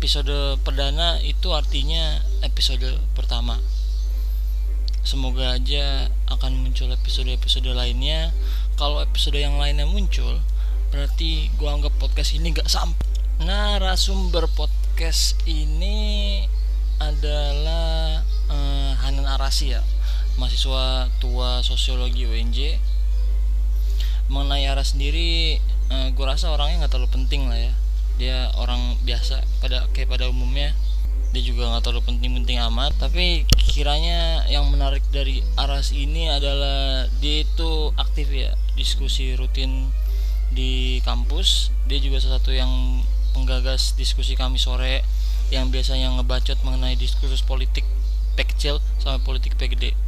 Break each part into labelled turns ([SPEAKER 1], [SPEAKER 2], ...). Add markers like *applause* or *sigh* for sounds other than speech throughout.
[SPEAKER 1] episode perdana itu artinya episode pertama. Semoga aja akan muncul episode-episode lainnya. Kalau episode yang lainnya muncul berarti gua anggap podcast ini gak sampai narasumber podcast ini adalah uh, Hanan Arasi ya mahasiswa tua sosiologi UNJ mengenai Aras sendiri uh, gue rasa orangnya nggak terlalu penting lah ya dia orang biasa pada kayak pada umumnya. Dia juga nggak terlalu penting-penting amat. Tapi kiranya yang menarik dari Aras ini adalah dia itu aktif ya diskusi rutin di kampus. Dia juga salah satu yang penggagas diskusi kami sore yang biasanya ngebacot mengenai diskursus politik P kecil sama politik P gede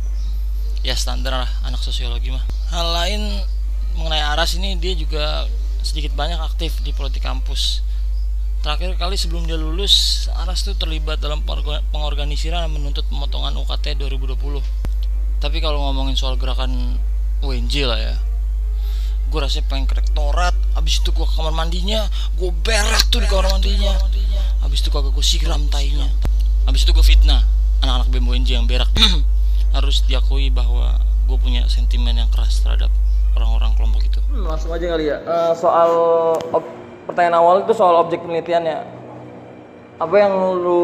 [SPEAKER 1] ya standar lah anak sosiologi mah. Hal lain mengenai Aras ini dia juga sedikit banyak aktif di politik kampus Terakhir kali sebelum dia lulus, Aras tuh terlibat dalam pengorganisiran menuntut pemotongan UKT 2020. Tapi kalau ngomongin soal gerakan UNJ lah ya, gue rasanya pengen ke rektorat, abis itu gue ke kamar mandinya, gue berak tuh di kamar mandinya, abis itu kagak gue siram tainya, abis itu gue fitnah anak-anak BEM UNJ yang berak. *clears throat* Harus diakui bahwa gue punya sentimen yang keras terhadap orang-orang kelompok itu.
[SPEAKER 2] Hmm, langsung aja kali ya, uh, soal pertanyaan awal itu soal objek penelitiannya. Apa yang lu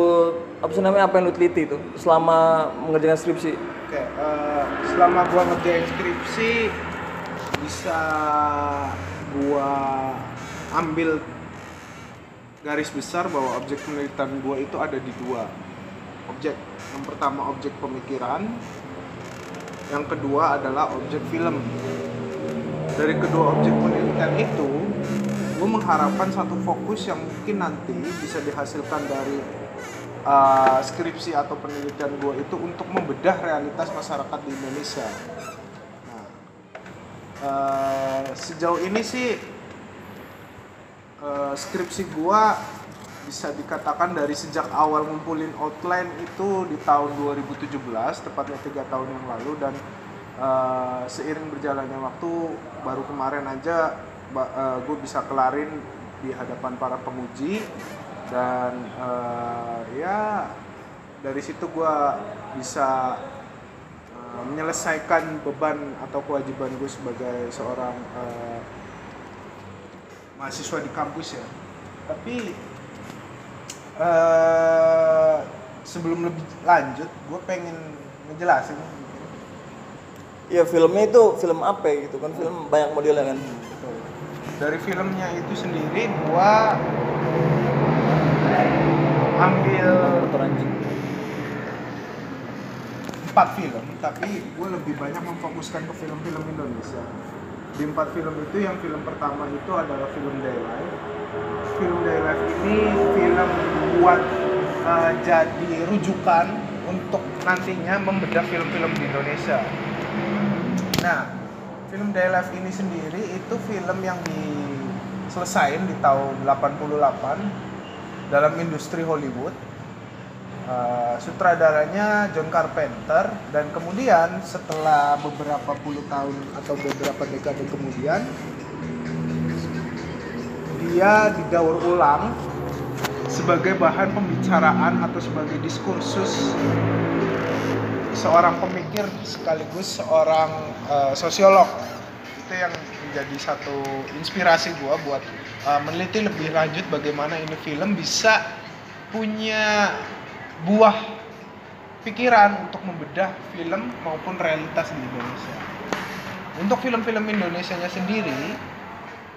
[SPEAKER 2] apa sih namanya apa yang lu teliti itu selama mengerjakan skripsi?
[SPEAKER 3] Oke uh, selama gua ngerjain skripsi bisa gua ambil garis besar bahwa objek penelitian gua itu ada di dua. Objek yang pertama objek pemikiran. Yang kedua adalah objek film. Dari kedua objek penelitian itu gue mengharapkan satu fokus yang mungkin nanti bisa dihasilkan dari uh, skripsi atau penelitian gue itu untuk membedah realitas masyarakat di Indonesia. Nah, uh, sejauh ini sih uh, skripsi gue bisa dikatakan dari sejak awal ngumpulin outline itu di tahun 2017, tepatnya tiga tahun yang lalu dan uh, seiring berjalannya waktu baru kemarin aja uh, eh, gue bisa kelarin di hadapan para penguji. Dan uh, ya dari situ gue bisa uh, menyelesaikan beban atau kewajiban gue sebagai seorang uh, mahasiswa di kampus ya. Tapi uh, sebelum lebih lanjut gue pengen ngejelasin
[SPEAKER 2] ya filmnya itu film apa gitu kan? Film banyak modelnya kan
[SPEAKER 3] dari filmnya itu sendiri gua ambil empat film tapi gue lebih banyak memfokuskan ke film-film Indonesia. Di empat film itu yang film pertama itu adalah film Daylight. Film Daylight ini film buat uh, jadi rujukan untuk nantinya membedah film-film di Indonesia. Nah film Day Life ini sendiri itu film yang diselesain di tahun 88 dalam industri Hollywood. Uh, sutradaranya John Carpenter dan kemudian setelah beberapa puluh tahun atau beberapa dekade kemudian dia didaur ulang sebagai bahan pembicaraan atau sebagai diskursus seorang pemikir sekaligus seorang uh, sosiolog itu yang menjadi satu inspirasi gue buat uh, meneliti lebih lanjut bagaimana ini film bisa punya buah pikiran untuk membedah film maupun realitas di Indonesia. Untuk film-film Indonesia-nya sendiri,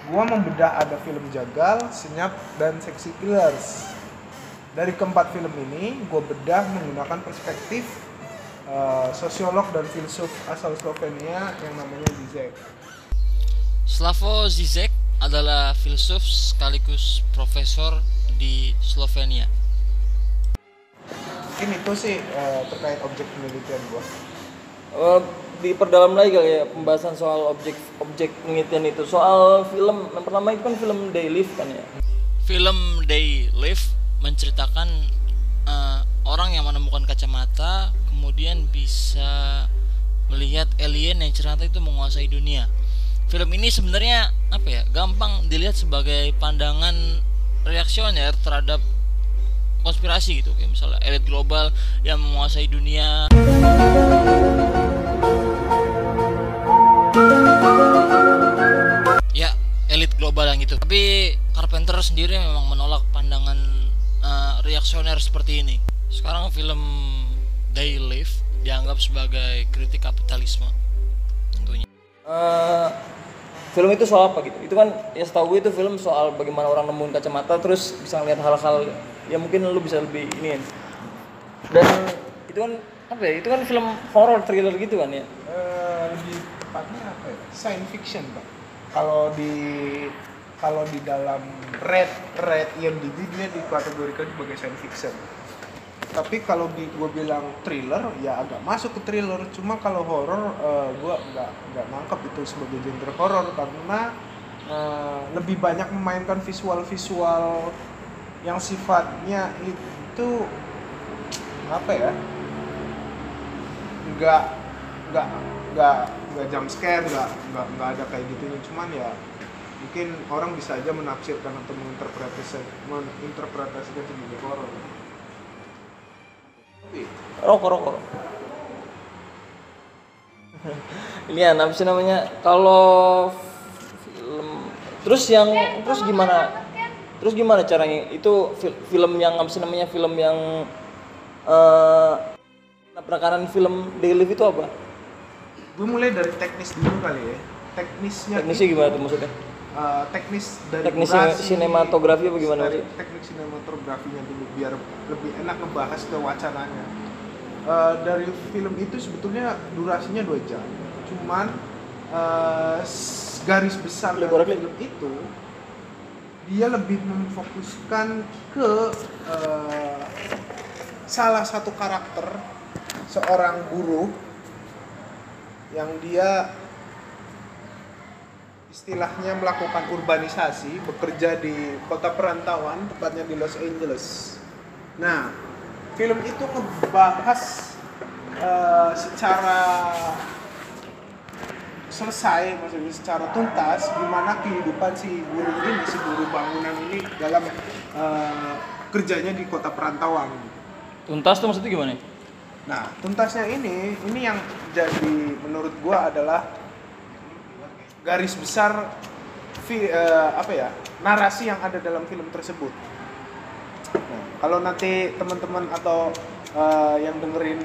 [SPEAKER 3] gue membedah ada film Jagal, Senyap, dan Sexy Killers. Dari keempat film ini, gue bedah menggunakan perspektif uh, sosiolog dan filsuf asal Slovenia yang namanya Zizek.
[SPEAKER 1] Slavo Zizek adalah filsuf sekaligus profesor di Slovenia.
[SPEAKER 3] Ini tuh sih uh, terkait objek penelitian gua.
[SPEAKER 2] Uh, diperdalam lagi kali ya pembahasan soal objek objek penelitian itu soal film yang pertama itu kan film Day Live kan ya
[SPEAKER 1] film Day Live menceritakan uh, orang yang menemukan kacamata kemudian bisa melihat alien yang ternyata itu menguasai dunia. Film ini sebenarnya apa ya? Gampang dilihat sebagai pandangan reaksioner terhadap konspirasi gitu kayak misalnya elit global yang menguasai dunia ya elit global yang gitu tapi Carpenter sendiri memang menolak pandangan uh, reaksioner seperti ini sekarang film They Live dianggap sebagai kritik kapitalisme tentunya
[SPEAKER 2] Eh, film itu soal apa gitu itu kan ya setahu gue itu film soal bagaimana orang nemuin kacamata terus bisa ngeliat hal-hal yang mungkin lu bisa lebih ini dan itu kan apa ya itu kan film horror thriller gitu kan ya
[SPEAKER 3] Eh, lebih tepatnya apa ya? Science fiction, Pak. Kalau di kalau di dalam red red IMDb dia dikategorikan sebagai science fiction. Tapi kalau gue bilang thriller, ya agak masuk ke thriller. Cuma kalau horror, eh, gue nggak nggak nangkep itu sebagai genre horror karena eh, lebih banyak memainkan visual-visual yang sifatnya itu apa ya? nggak nggak nggak nggak jump scare nggak nggak nggak ada kayak gitunya cuman ya mungkin orang bisa aja menafsirkan atau menginterpretasi menginterpretasikan sebagai tapi
[SPEAKER 2] rokok rokok. Ini ya apa sih namanya? Kalau film terus yang terus gimana? Terus gimana caranya? Itu fil- film yang apa sih namanya? Film yang eh penekanan film Daily itu apa?
[SPEAKER 3] Gue mulai dari teknis dulu kali ya. Teknisnya
[SPEAKER 2] teknisnya
[SPEAKER 3] itu,
[SPEAKER 2] gimana tuh maksudnya
[SPEAKER 3] eh, teknis dari
[SPEAKER 2] Teknis
[SPEAKER 3] durasi,
[SPEAKER 2] sinematografi apa gimana
[SPEAKER 3] dari teknik sinematografinya dulu biar lebih enak ngebahas ke wacananya Eh, dari film itu sebetulnya durasinya dua jam. Cuman s- garis besar dari film itu dia lebih memfokuskan ke eh, salah satu karakter seorang guru yang dia istilahnya melakukan urbanisasi, bekerja di kota perantauan, tepatnya di Los Angeles. Nah, film itu ngebahas eh, secara selesai, maksudnya secara tuntas gimana kehidupan si guru ini, si guru bangunan ini dalam eh, kerjanya di kota perantauan.
[SPEAKER 2] tuntas tuh maksudnya gimana
[SPEAKER 3] Nah, tuntasnya ini, ini yang jadi menurut gua adalah garis besar fi- eh, apa ya narasi yang ada dalam film tersebut. Nah, kalau nanti teman-teman atau eh, yang dengerin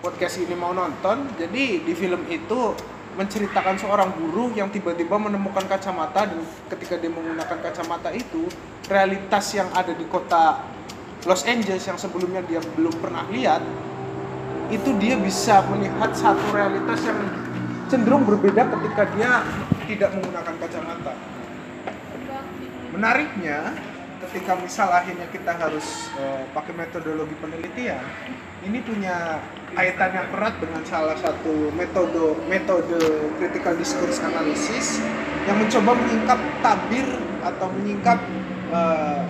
[SPEAKER 3] podcast ini mau nonton, jadi di film itu menceritakan seorang guru yang tiba-tiba menemukan kacamata dan ketika dia menggunakan kacamata itu realitas yang ada di kota Los Angeles yang sebelumnya dia belum pernah lihat itu dia bisa melihat satu realitas yang cenderung berbeda ketika dia tidak menggunakan kacamata. Menariknya, ketika misal akhirnya kita harus eh, pakai metodologi penelitian, ini punya kaitan yang erat dengan salah satu metode metode critical discourse analysis yang mencoba menyingkap tabir atau menyingkap eh,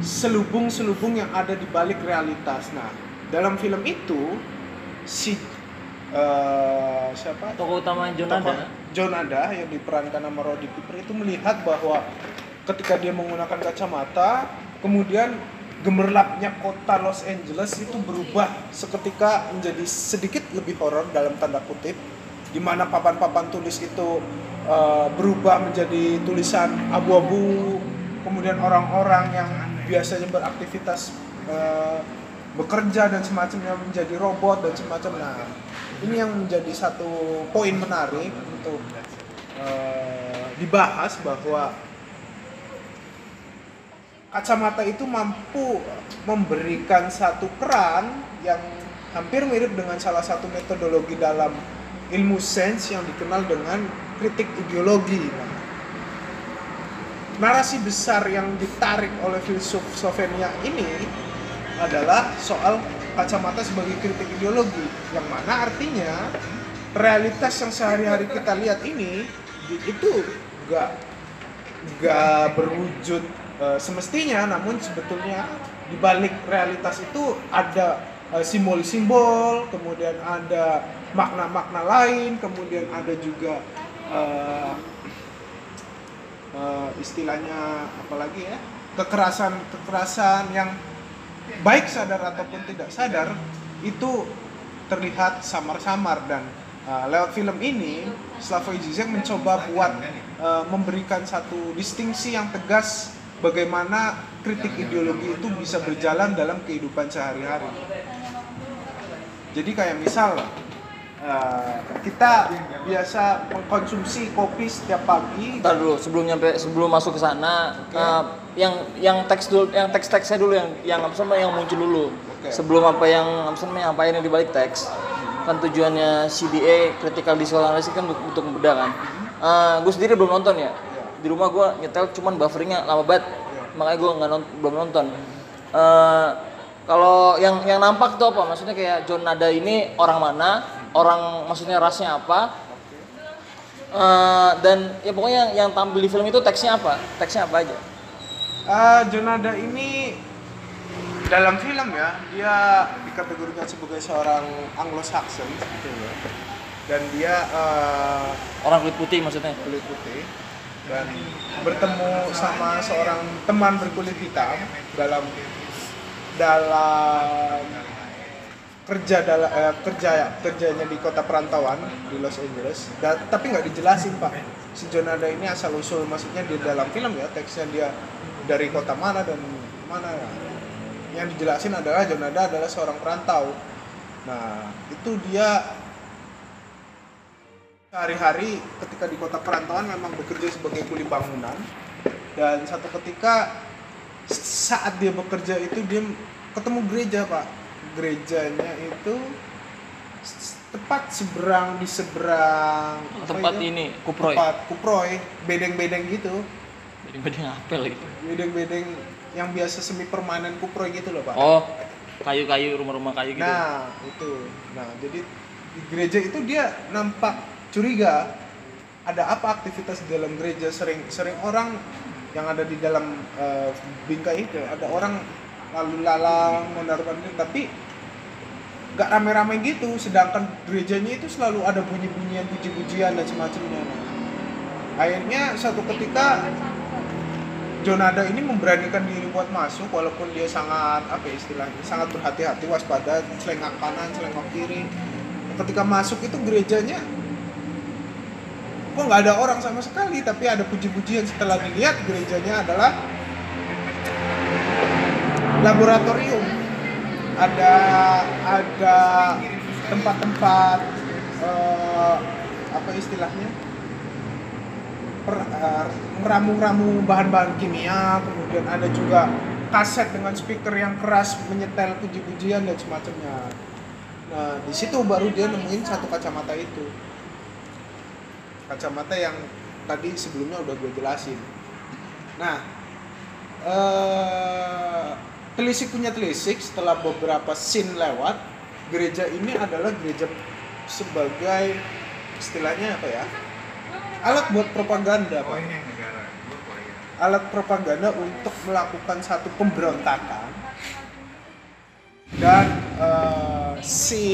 [SPEAKER 3] selubung-selubung yang ada di balik realitas. Nah, dalam film itu si eh, siapa?
[SPEAKER 2] tokoh utama
[SPEAKER 3] Tokoh
[SPEAKER 2] Jonada
[SPEAKER 3] Jonada yang diperankan sama Roddy Piper itu melihat bahwa ketika dia menggunakan kacamata, kemudian gemerlapnya kota Los Angeles itu berubah seketika menjadi sedikit lebih horor dalam tanda kutip, di mana papan-papan tulis itu eh, berubah menjadi tulisan abu-abu, kemudian orang-orang yang biasanya beraktivitas eh, bekerja dan semacamnya menjadi robot dan semacam. Nah, ini yang menjadi satu poin menarik untuk eh, dibahas bahwa kacamata itu mampu memberikan satu keran yang hampir mirip dengan salah satu metodologi dalam ilmu sains yang dikenal dengan kritik ideologi. Nah, narasi besar yang ditarik oleh filsuf Slovenia ini adalah soal kacamata sebagai kritik ideologi. Yang mana artinya realitas yang sehari-hari kita lihat ini itu nggak nggak berwujud eh, semestinya namun sebetulnya di balik realitas itu ada eh, simbol-simbol kemudian ada makna-makna lain kemudian ada juga eh, eh, istilahnya apalagi ya kekerasan kekerasan yang baik sadar ataupun tidak sadar itu terlihat samar-samar dan uh, lewat film ini Slavoj Zizek mencoba buat uh, memberikan satu distingsi yang tegas bagaimana kritik ideologi itu bisa berjalan dalam kehidupan sehari-hari. Jadi kayak misal uh, kita biasa mengkonsumsi kopi setiap pagi.
[SPEAKER 2] Ntar dulu sebelum nyampe sebelum masuk ke sana
[SPEAKER 3] Oke.
[SPEAKER 2] eh, yang yang teks dulu yang teks teksnya dulu yang yang apa sama yang muncul dulu.
[SPEAKER 3] Oke.
[SPEAKER 2] sebelum apa yang apa sama apa yang di balik teks. Kan tujuannya CDA critical digital analysis kan untuk, membedah kan. Eh, gue sendiri belum nonton ya. Di rumah gue nyetel cuman bufferingnya lama banget. Makanya gue nggak nont- belum nonton. Eh, kalau yang yang nampak itu apa? Maksudnya kayak John Nada ini orang mana orang maksudnya rasnya apa Eh, dan ya pokoknya yang, yang tampil di film itu teksnya apa? Teksnya apa aja?
[SPEAKER 3] Ah, Jonada ini dalam film ya dia dikategorikan sebagai seorang Anglo-Saxon gitu ya. dan dia eh,
[SPEAKER 2] Orang kulit putih maksudnya.
[SPEAKER 3] kulit putih dan bertemu sama seorang teman berkulit hitam dalam dalam kerja dalam eh, kerja kerjanya di kota perantauan di Los Angeles. Dan tapi nggak dijelasin pak. Si Jonada ini asal usul maksudnya di dalam film ya teksnya dia dari kota mana dan mana. Yang dijelasin adalah Jonada adalah seorang perantau. Nah itu dia sehari-hari ketika di kota perantauan memang bekerja sebagai kuli bangunan. Dan satu ketika saat dia bekerja itu dia ketemu gereja pak gerejanya itu tepat seberang di seberang apa
[SPEAKER 2] Tempat ini Kuproy.
[SPEAKER 3] tempat kuproy bedeng-bedeng gitu
[SPEAKER 2] Bedeng-bedeng apel gitu.
[SPEAKER 3] bedeng-bedeng yang biasa semi permanen kuproy gitu loh pak
[SPEAKER 2] Oh, kayu-kayu rumah-rumah kayu gitu.
[SPEAKER 3] Nah, itu. Nah, jadi di gereja itu dia nampak curiga ada apa aktivitas di dalam gereja sering sering orang yang ada di dalam eh, bingkai itu ada orang lalu lalang menaruhkan diri tapi nggak rame-rame gitu sedangkan gerejanya itu selalu ada bunyi-bunyian puji-pujian dan semacamnya. Akhirnya satu ketika Jonada ini memberanikan diri buat masuk walaupun dia sangat apa ya istilahnya sangat berhati-hati waspada selengak kanan selengak kiri. Ketika masuk itu gerejanya kok nggak ada orang sama sekali tapi ada puji-pujian. Setelah dilihat gerejanya adalah laboratorium. Ada ada tempat-tempat eh, apa istilahnya? Per- eh, meramu-ramu bahan-bahan kimia kemudian ada juga kaset dengan speaker yang keras menyetel puji-pujian dan semacamnya. Nah di situ baru dia nemuin satu kacamata itu. Kacamata yang tadi sebelumnya udah gue jelasin. Nah eh telisik punya telisik setelah beberapa scene lewat gereja ini adalah gereja sebagai istilahnya apa ya? Alat buat propaganda pak. Alat propaganda untuk melakukan satu pemberontakan. Dan eh, si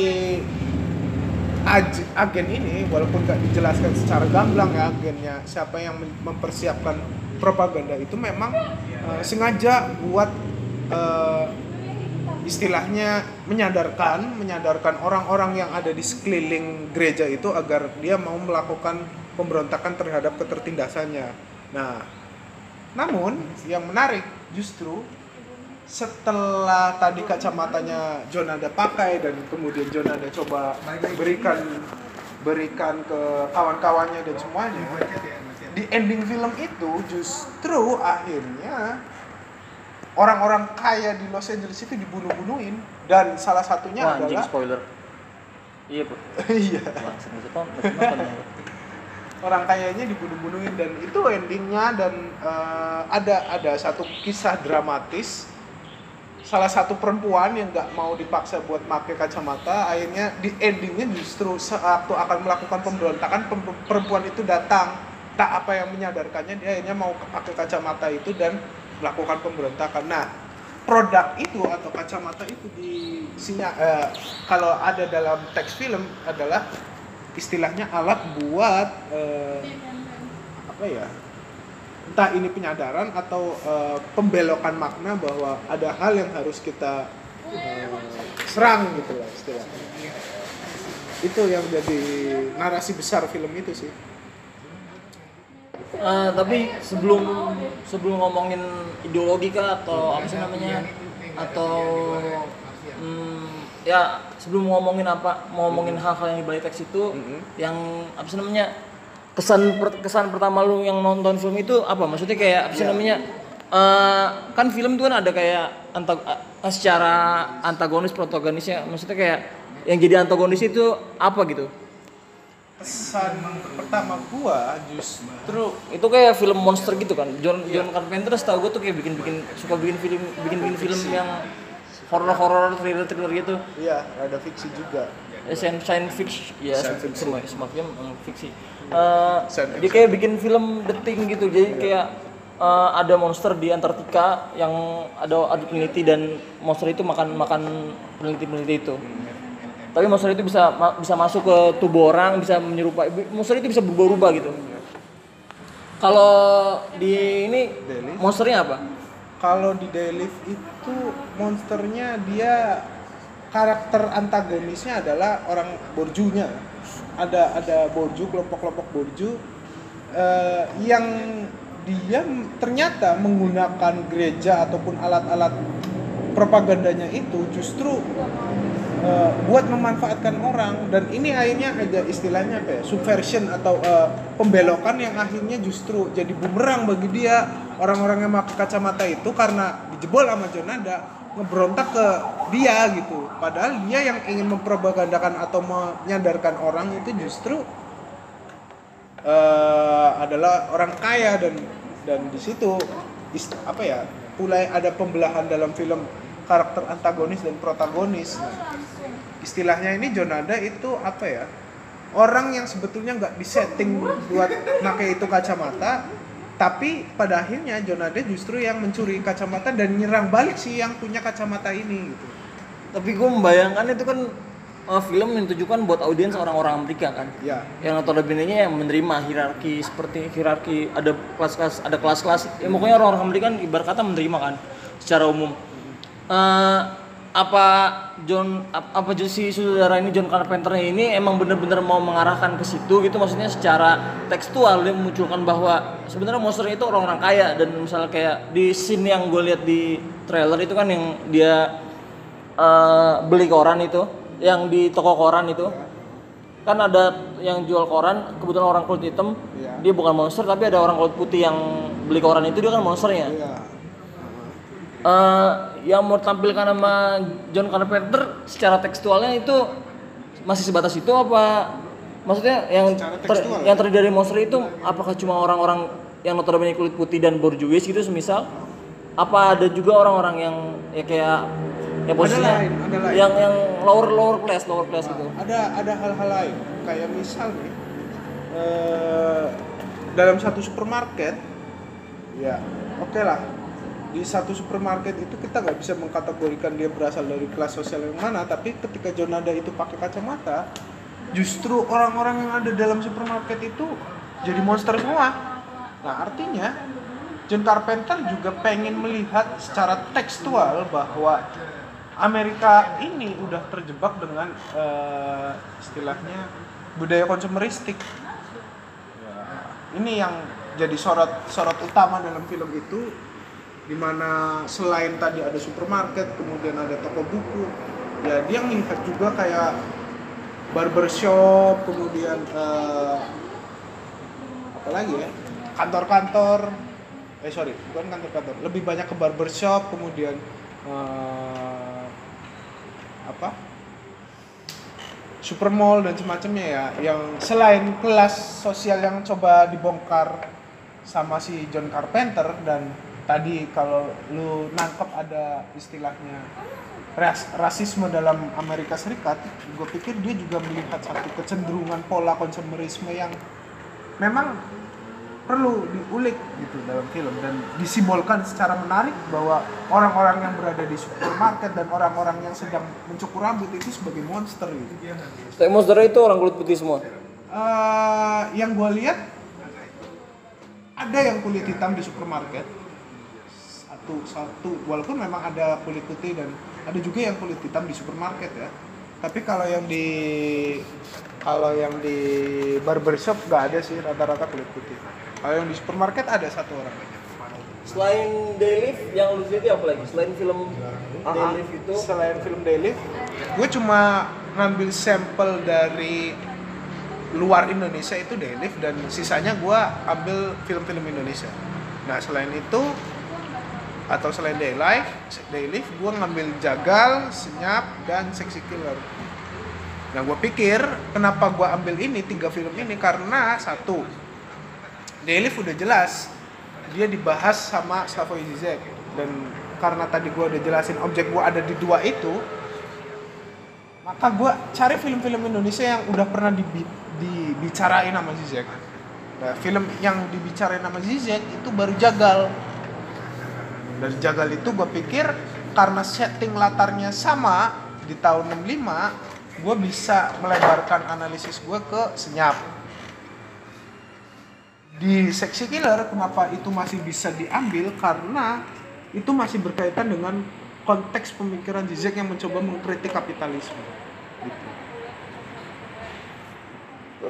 [SPEAKER 3] agen ini walaupun nggak dijelaskan secara gamblang ya agennya siapa yang mem- mempersiapkan propaganda itu memang eh, sengaja buat eh, istilahnya menyadarkan menyadarkan orang-orang yang ada di sekeliling gereja itu agar dia mau melakukan pemberontakan terhadap ketertindasannya. Nah, namun yang menarik justru setelah tadi kacamatanya Jonada pakai dan kemudian Jonada coba berikan berikan ke kawan-kawannya dan semuanya di ending film itu justru akhirnya orang-orang kaya di Los Angeles itu dibunuh-bunuhin dan salah satunya
[SPEAKER 2] Wah, anjing
[SPEAKER 3] adalah
[SPEAKER 2] spoiler. Iya, Bro. *laughs*
[SPEAKER 3] iya
[SPEAKER 2] Langsung ya.
[SPEAKER 3] orang kayanya dibunuh-bunuhin dan itu endingnya dan eh, ada ada satu kisah dramatis salah satu perempuan yang nggak mau dipaksa buat pakai kacamata akhirnya di endingnya justru saat akan melakukan pemberontakan pem- perempuan itu datang tak apa yang menyadarkannya dia akhirnya mau pakai kacamata itu dan melakukan pemberontakan. Nah produk itu atau kacamata itu di sinya eh, kalau ada dalam teks film adalah istilahnya alat buat eh, apa ya entah ini penyadaran atau eh, pembelokan makna bahwa ada hal yang harus kita eh, serang gitu lah istilahnya. Itu yang jadi narasi besar film itu sih
[SPEAKER 2] Eh, tapi sebelum sebelum ngomongin ideologi kah atau apa sih namanya? Atau hmm, ya sebelum ngomongin apa mau ngomongin hal-hal yang di balik teks itu yang apa sih namanya kesan per- kesan pertama lu yang nonton film itu apa? Maksudnya kayak apa sih namanya eh, kan film itu kan ada kayak anta- eh, secara antagonis protagonisnya. Maksudnya kayak yang jadi antagonis itu apa gitu
[SPEAKER 3] kesan pertama gua justru
[SPEAKER 2] itu kayak film monster gitu kan? John John Carpenter setahu gue tuh kayak bikin bikin suka bikin film bikin bikin film yang horror horror thriller thriller gitu.
[SPEAKER 3] Ya ada fiksi juga.
[SPEAKER 2] Eh, science science fiction ya
[SPEAKER 3] Science fiction.
[SPEAKER 2] semua semua film eh, fiksi.
[SPEAKER 3] Science
[SPEAKER 2] dia kayak bikin film The Thing gitu. Jadi kayak eh, ada monster di Antartika yang ada ada peneliti dan monster itu makan makan peneliti peneliti itu tapi monster itu bisa ma- bisa masuk ke tubuh orang bisa menyerupai monster itu bisa berubah-ubah gitu. Kalau di ini
[SPEAKER 3] Daily.
[SPEAKER 2] monsternya apa?
[SPEAKER 3] Kalau di Daylift itu monsternya dia karakter antagonisnya adalah orang borjunya. Ada ada borju kelompok-kelompok borju eh, yang dia ternyata menggunakan gereja ataupun alat-alat propagandanya itu justru eh, buat memanfaatkan orang dan ini akhirnya ada istilahnya apa ya subversion atau eh, pembelokan yang akhirnya justru jadi bumerang bagi dia. Orang-orang yang pakai kacamata itu karena dijebol sama Jonada ngeberontak ke dia gitu. Padahal dia yang ingin mempropagandakan atau menyadarkan orang itu justru eh, adalah orang kaya dan dan di situ apa ya mulai ada pembelahan dalam film karakter antagonis dan protagonis. Istilahnya ini Jonada itu apa ya? Orang yang sebetulnya nggak disetting buat pakai itu kacamata tapi pada akhirnya Jonada justru yang mencuri kacamata dan nyerang balik sih yang punya kacamata ini gitu.
[SPEAKER 2] Tapi gue membayangkan itu kan eh, film yang ditujukan buat audiens orang-orang Amerika kan?
[SPEAKER 3] Ya.
[SPEAKER 2] Yang notabene yang menerima hierarki seperti hierarki ada kelas-kelas ada kelas-kelas. Ya pokoknya orang-orang Amerika kan ibarat kata menerima kan secara umum Eh, apa John ap- apa si saudara ini John Carpenter ini emang bener-bener mau mengarahkan ke situ gitu maksudnya secara tekstual dia memunculkan bahwa sebenarnya monster itu orang-orang kaya dan misalnya kayak di scene yang gue lihat di trailer itu kan yang dia eh, beli koran itu yang di toko koran itu kan ada yang jual koran kebetulan orang kulit hitam
[SPEAKER 3] Iya.
[SPEAKER 2] dia bukan monster tapi ada orang kulit putih yang beli koran itu dia kan monsternya
[SPEAKER 3] Iya.
[SPEAKER 2] Eh, yang mau tampilkan sama John Carpenter secara tekstualnya itu masih sebatas itu apa? Maksudnya yang ter- yang terdiri dari monster itu apakah cuma orang-orang yang notabene kulit putih dan borjuis gitu semisal? Apa ada juga orang-orang yang ya kayak ya posisinya
[SPEAKER 3] lain, ada lain.
[SPEAKER 2] yang yang lower lower class lower class gitu.
[SPEAKER 3] ada ada hal-hal lain. Kayak misal nih eh, dalam satu supermarket ya oke lah di satu supermarket itu kita nggak bisa mengkategorikan dia berasal dari kelas sosial yang mana tapi ketika Jonada itu pakai kacamata justru orang-orang yang ada dalam supermarket itu jadi monster semua nah artinya John Carpenter juga pengen melihat secara tekstual bahwa Amerika ini udah terjebak dengan eh, istilahnya budaya konsumeristik. Ya, ini yang jadi sorot sorot utama dalam film itu, di mana selain tadi ada supermarket, kemudian ada toko buku, ya dia melihat juga kayak barbershop, kemudian eh, apa lagi ya? Kantor-kantor, eh sorry bukan kantor-kantor, lebih banyak ke barbershop, kemudian eh, apa? Supermall dan semacamnya ya. Yang selain kelas sosial yang coba dibongkar sama si John Carpenter dan tadi kalau lu nangkep ada istilahnya ras rasisme dalam Amerika Serikat gue pikir dia juga melihat satu kecenderungan pola konsumerisme yang memang perlu diulik gitu dalam film dan disimbolkan secara menarik bahwa orang-orang yang berada di supermarket dan orang-orang yang sedang mencukur rambut itu sebagai monster gitu.
[SPEAKER 2] Tapi monster itu orang kulit putih semua?
[SPEAKER 3] Eh, yang gue lihat ada yang kulit hitam di supermarket satu satu. Walaupun memang ada kulit putih dan ada juga yang kulit hitam di supermarket ya. Tapi kalau yang di kalau yang di barbershop nggak ada sih rata-rata kulit putih. Kalau yang di supermarket ada satu orang
[SPEAKER 2] Selain Daylift yang lu itu apa lagi? Selain film
[SPEAKER 3] Ah,
[SPEAKER 2] Daylift itu?
[SPEAKER 3] Selain film Daily gue cuma ngambil sampel dari luar Indonesia itu Daylift dan sisanya gue ambil film-film Indonesia. Nah selain itu atau selain Daylife, Daylift gue ngambil Jagal, Senyap, dan Sexy Killer. Nah gue pikir kenapa gue ambil ini tiga film ini karena satu Daylift udah jelas dia dibahas sama Slavoj Zizek dan karena tadi gue udah jelasin objek gue ada di dua itu maka gue cari film-film Indonesia yang udah pernah dibi- dibicarain sama Zizek nah film yang dibicarain sama Zizek itu baru Jagal dari Jagal itu gue pikir karena setting latarnya sama di tahun 65 gue bisa melebarkan analisis gue ke Senyap di seksi killer kenapa itu masih bisa diambil karena itu masih berkaitan dengan konteks pemikiran Zizek yang mencoba mengkritik kapitalisme gitu.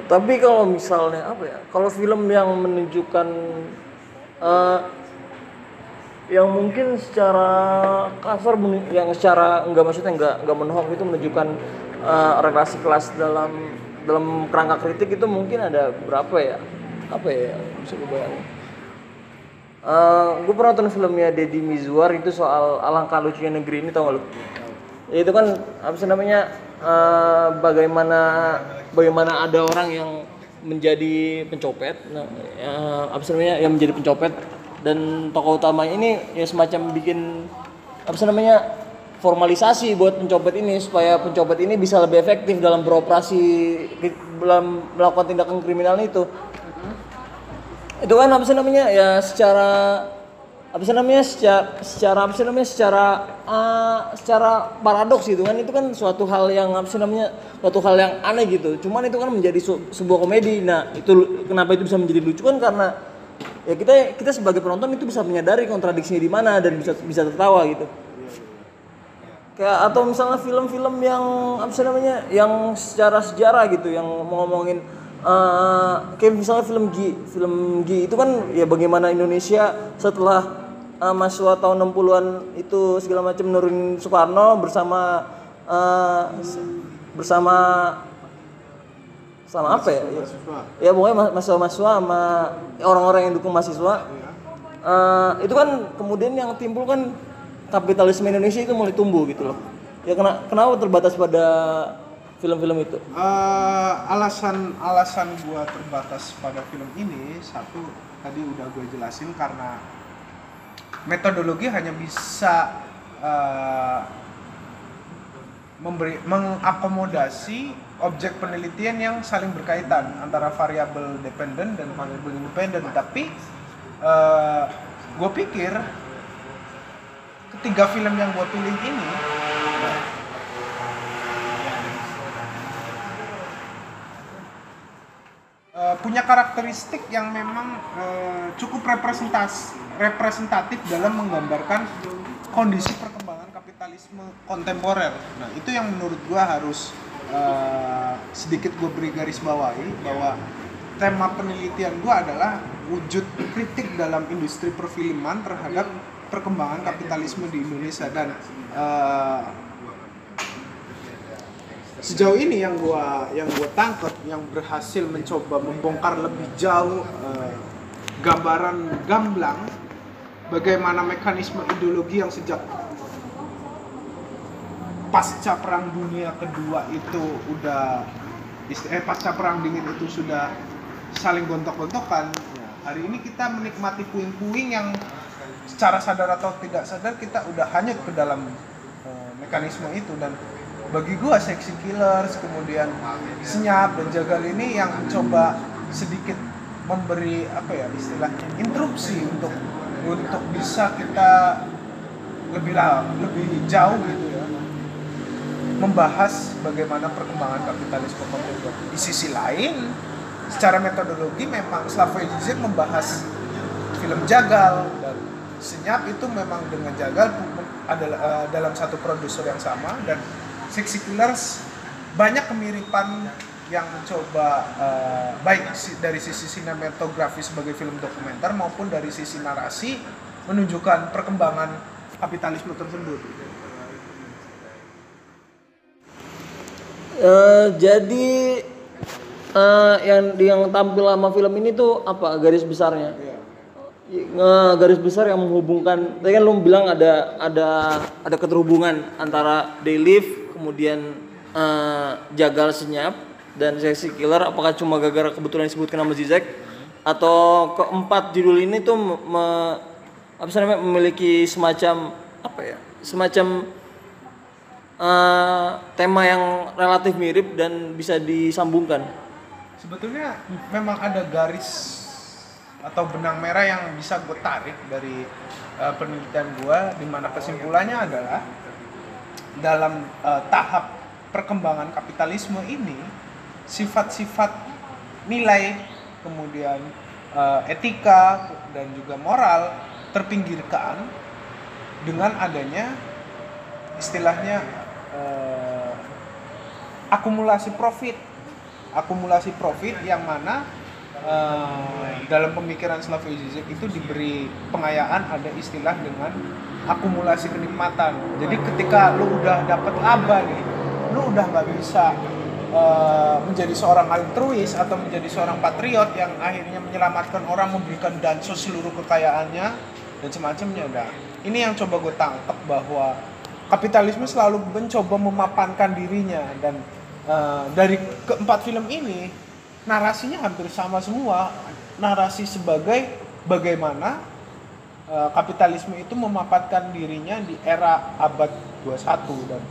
[SPEAKER 2] Tapi kalau misalnya apa ya? Kalau film yang menunjukkan eh, yang mungkin secara kasar yang secara enggak maksudnya enggak enggak menohok itu menunjukkan eh, relasi kelas dalam dalam kerangka kritik itu mungkin ada berapa ya? Apa ya? Bisa gue bayangin. Eh, gue pernah nonton filmnya Deddy Mizwar itu soal alangkah lucunya negeri ini tau gak lu? Ya, itu kan apa sih namanya eh, bagaimana bagaimana ada orang yang menjadi pencopet nah, ya, apa sih namanya yang menjadi pencopet dan tokoh utamanya ini ya semacam bikin apa sih namanya formalisasi buat pencopet ini supaya pencopet ini bisa lebih efektif dalam beroperasi dalam melakukan tindakan kriminal itu. Itu kan apa sih namanya ya secara apa sih namanya secara secara apa sih namanya secara uh, secara paradoks gitu kan. Itu kan suatu hal yang apa sih namanya suatu hal yang aneh gitu. Cuman itu kan menjadi su- sebuah komedi. Nah itu kenapa itu bisa menjadi lucu? Kan karena ya kita kita sebagai penonton itu bisa menyadari kontradiksinya di mana dan bisa bisa tertawa gitu. Kayak atau misalnya film-film yang apa sih namanya yang secara sejarah gitu yang ngomongin eh, kayak misalnya film G film G itu kan ya bagaimana Indonesia setelah eh, mahasiswa tahun 60-an itu segala macam nurunin Soekarno bersama s- bersama sama apa ya? ya ya pokoknya ma- mahasiswa-mahasiswa sama orang-orang yang dukung mahasiswa. Eh, itu kan kemudian yang timbul kan kapitalisme Indonesia itu mulai tumbuh gitu loh. Ya kena, kenapa terbatas pada film-film itu?
[SPEAKER 3] Eh, alasan alasan gua terbatas pada film ini satu tadi udah gue jelasin karena metodologi hanya bisa eh, memberi mengakomodasi objek penelitian yang saling berkaitan antara variabel dependen dan variabel independen tapi gue pikir ketiga film yang gue pilih ini eh, punya karakteristik yang memang eh, cukup representas representatif dalam menggambarkan kondisi perkembangan kapitalisme kontemporer. Nah itu yang menurut gua harus eh, sedikit gue beri garis bawahi bahwa tema penelitian gua adalah wujud kritik dalam industri perfilman terhadap perkembangan kapitalisme di Indonesia. Dan eh, sejauh ini yang gua yang gua tangkap yang berhasil mencoba membongkar lebih jauh eh, gambaran gamblang bagaimana mekanisme ideologi yang sejak pasca perang dunia kedua itu udah eh pasca perang dingin itu sudah saling gontok-gontokan hari ini kita menikmati puing-puing yang secara sadar atau tidak sadar kita udah hanyut ke dalam eh, mekanisme itu. Dan bagi gua seksi killers kemudian senyap dan jagal ini yang mencoba sedikit memberi apa ya istilahnya interupsi untuk untuk bisa kita lebih lebih jauh gitu ya membahas bagaimana perkembangan kapitalisme kontemporer di sisi lain secara metodologi memang Slavoj Žižek membahas film Jagal dan Senyap itu memang dengan Jagal adalah eh, dalam satu produser yang sama dan Sexy Killers banyak kemiripan yang mencoba eh, baik dari sisi sinematografi sebagai film dokumenter maupun dari sisi narasi menunjukkan perkembangan kapitalisme tersebut.
[SPEAKER 2] Eh, jadi eh, yang yang tampil sama film ini tuh apa garis besarnya? Nge- garis besar yang menghubungkan. Tadi kan lu bilang ada ada ada keterhubungan antara Daylift kemudian eh, Jagal Senyap dan Sexy Killer. Apakah cuma gara-gara kebetulan disebutkan nama Zizek atau keempat judul ini tuh me- me- apa sih namanya memiliki semacam apa ya? Semacam eh, tema yang relatif mirip dan bisa disambungkan.
[SPEAKER 3] Sebetulnya memang ada garis atau benang merah yang bisa gue tarik dari uh, penelitian gue, di mana kesimpulannya adalah dalam uh, tahap perkembangan kapitalisme ini sifat-sifat nilai, kemudian uh, etika dan juga moral terpinggirkan dengan adanya istilahnya uh, akumulasi profit akumulasi profit yang mana eh, dalam pemikiran Slavoj Žižek itu diberi pengayaan ada istilah dengan akumulasi kenikmatan. Jadi ketika lu udah dapat laba nih, lu udah nggak bisa eh, menjadi seorang altruis atau menjadi seorang patriot yang akhirnya menyelamatkan orang, memberikan dansos seluruh kekayaannya dan semacamnya. Nah, ini yang coba gue tangkap bahwa kapitalisme selalu mencoba memapankan dirinya dan eh, dari keempat film ini narasinya hampir sama semua narasi sebagai bagaimana eh, kapitalisme itu memapankan dirinya di era abad 21 dan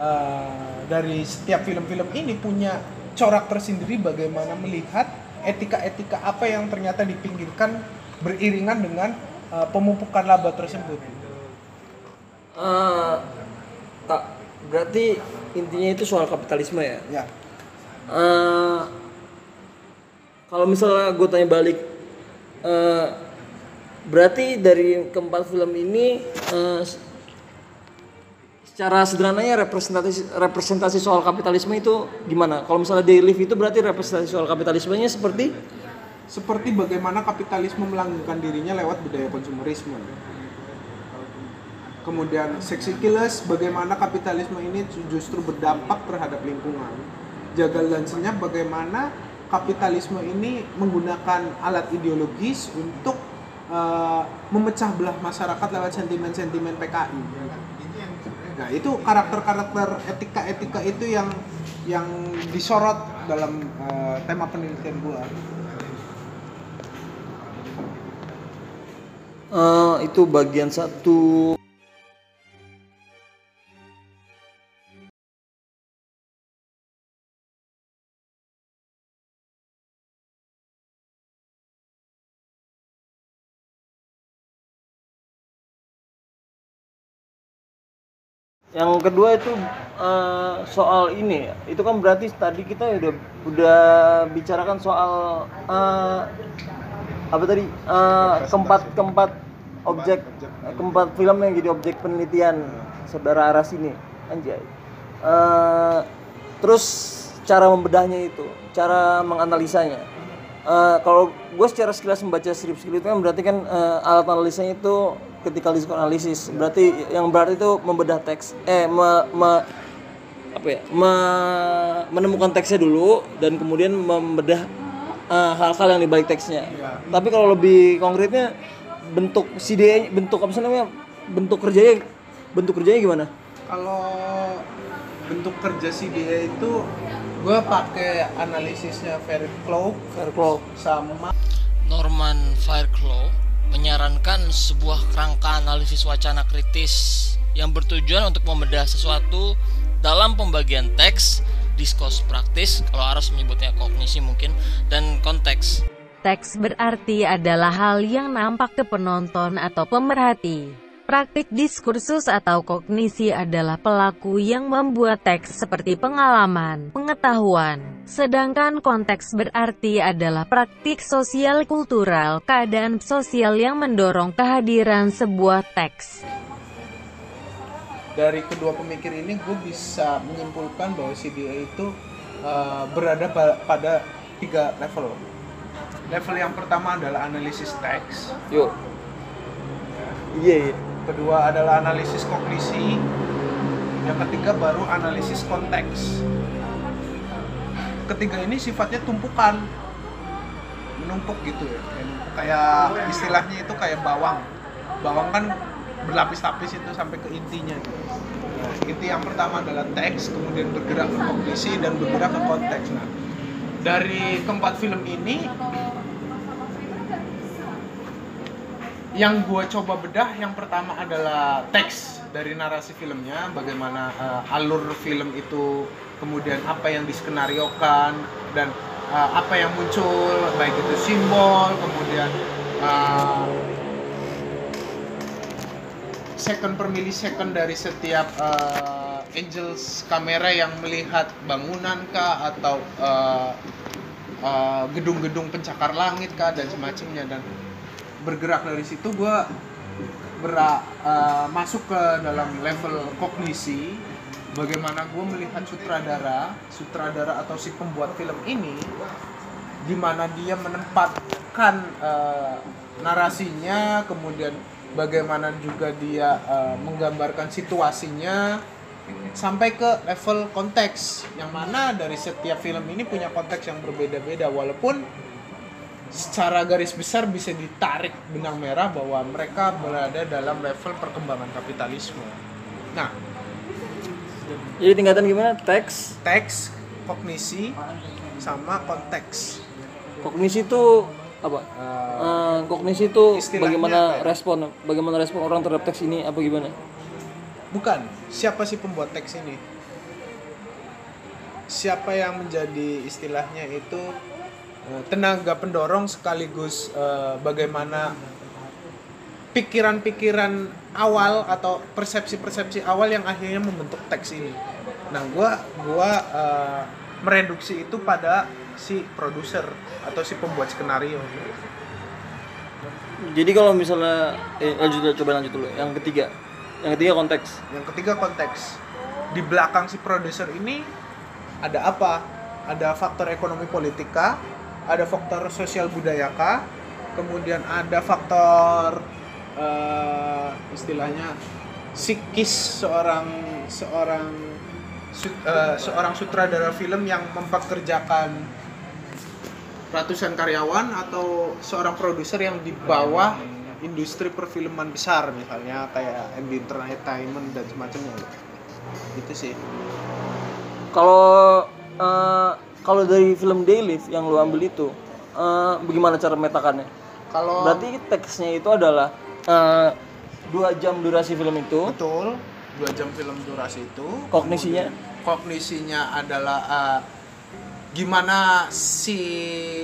[SPEAKER 3] eh, dari setiap film-film ini punya corak tersendiri bagaimana melihat etika-etika apa yang ternyata dipinggirkan beriringan dengan eh, pemupukan laba tersebut.
[SPEAKER 2] Eh, tak berarti intinya itu soal kapitalisme ya.
[SPEAKER 3] Ya.
[SPEAKER 2] Eh, kalau misalnya gue tanya balik, eh, berarti dari keempat film ini eh, secara sederhananya representasi representasi soal kapitalisme itu gimana? Kalau misalnya Day Live itu berarti representasi soal kapitalismenya seperti
[SPEAKER 3] seperti bagaimana kapitalisme melanggengkan dirinya lewat budaya konsumerisme. Kemudian Sexy Killers, bagaimana kapitalisme ini justru berdampak terhadap lingkungan. Jagal dan senyap, bagaimana kapitalisme ini menggunakan alat ideologis untuk eh, memecah belah masyarakat lewat sentimen-sentimen PKI. Nah itu karakter-karakter etika-etika itu yang yang disorot dalam eh, tema penelitian gua.
[SPEAKER 2] eh, itu bagian satu Yang kedua itu eh, soal ini. Itu kan berarti tadi kita udah udah bicarakan soal eh, apa tadi Eh, keempat keempat objek keempat film yang jadi objek penelitian saudara Aras ini anjay. Eh, terus cara membedahnya itu, cara menganalisanya. Eh, kalau gue secara sekilas membaca skripsi itu kan berarti kan eh, alat analisanya itu ketika analisis berarti yang berarti itu membedah teks eh me, me- apa ya me- menemukan teksnya dulu dan kemudian membedah eh, hal-hal yang dibalik teksnya. Tapi kalau lebih konkretnya bentuk CDA bentuk apa sih namanya? Bentuk kerjanya bentuk kerjanya gimana?
[SPEAKER 3] Kalau bentuk kerja CDA itu gue pakai analisisnya Fairclough
[SPEAKER 2] Fairclough.
[SPEAKER 3] sama
[SPEAKER 1] Norman Fairclough menyarankan sebuah kerangka analisis wacana kritis yang bertujuan untuk membedah sesuatu dalam pembagian teks, diskurs praktis, kalau Aras menyebutnya kognisi mungkin, dan konteks.
[SPEAKER 4] Teks berarti adalah hal yang nampak ke penonton atau pemerhati. Praktik diskursus atau kognisi adalah pelaku yang membuat teks seperti pengalaman, pengetahuan. Sedangkan konteks berarti adalah praktik sosial kultural, keadaan sosial yang mendorong kehadiran sebuah teks.
[SPEAKER 3] dari kedua pemikir ini gue bisa menyimpulkan bahwa CDA itu uh, berada pa- pada tiga level. Level yang pertama adalah analisis teks,
[SPEAKER 2] Yuk. Iya, iya.
[SPEAKER 3] kedua adalah analisis kognisi, yang ketiga baru analisis konteks. Ketiga ini sifatnya tumpukan, menumpuk gitu ya, Kayak istilahnya itu kayak bawang. Bawang kan berlapis-lapis itu sampai ke intinya. Gitu. Nah, inti yang pertama adalah teks, kemudian bergerak ke kognisi dan bergerak ke konteks. Nah, dari keempat film ini yang gue coba bedah yang pertama adalah teks dari narasi filmnya bagaimana eh, alur film itu kemudian apa yang diskenariokan dan eh, apa yang muncul baik itu simbol kemudian eh, second per millisecond dari setiap eh, angels kamera yang melihat bangunan kah atau gedung-gedung pencakar langit kah dan semacamnya dan bergerak dari situ gue bera- eh, masuk ke dalam level kognisi bagaimana gue melihat sutradara sutradara atau si pembuat film ini gimana dia menempatkan eh, narasinya kemudian bagaimana juga dia eh, menggambarkan situasinya sampai ke level konteks yang mana dari setiap film ini punya konteks yang berbeda-beda walaupun secara garis besar bisa ditarik benang merah bahwa mereka berada dalam level perkembangan kapitalisme. Nah,
[SPEAKER 2] Jadi tingkatan gimana? Teks,
[SPEAKER 3] teks, kognisi, sama konteks.
[SPEAKER 2] kognisi itu apa? Eh, kognisi itu bagaimana
[SPEAKER 3] apa ya?
[SPEAKER 2] respon, bagaimana respon orang terhadap teks ini apa gimana?
[SPEAKER 3] Bukan, siapa sih pembuat teks ini? Siapa yang menjadi istilahnya itu tenaga pendorong sekaligus eh, bagaimana pikiran-pikiran awal atau persepsi-persepsi awal yang akhirnya membentuk teks ini. Nah, gua gua eh, mereduksi itu pada si produser atau si pembuat skenario.
[SPEAKER 2] Jadi kalau misalnya eh, lanjut coba lanjut dulu. Yang ketiga, yang ketiga konteks.
[SPEAKER 3] Yang ketiga konteks. Di belakang si produser ini ada apa? Ada faktor ekonomi politika, ada faktor sosial budayakah, kemudian ada faktor eh, istilahnya psikis seorang seorang su- eh, seorang sutradara film yang mempekerjakan ratusan karyawan atau seorang produser yang di bawah industri perfilman besar misalnya kayak MB Entertainment dan semacamnya? Itu sih.
[SPEAKER 2] Kalau eh, kalau dari film Daylift yang lu ambil itu, eh, bagaimana cara memetakannya?
[SPEAKER 3] kalau
[SPEAKER 2] Berarti teksnya itu adalah eh, dua jam durasi film itu,
[SPEAKER 3] betul. Dua jam film durasi itu.
[SPEAKER 2] Kognisinya?
[SPEAKER 3] Kognisinya adalah uh, gimana si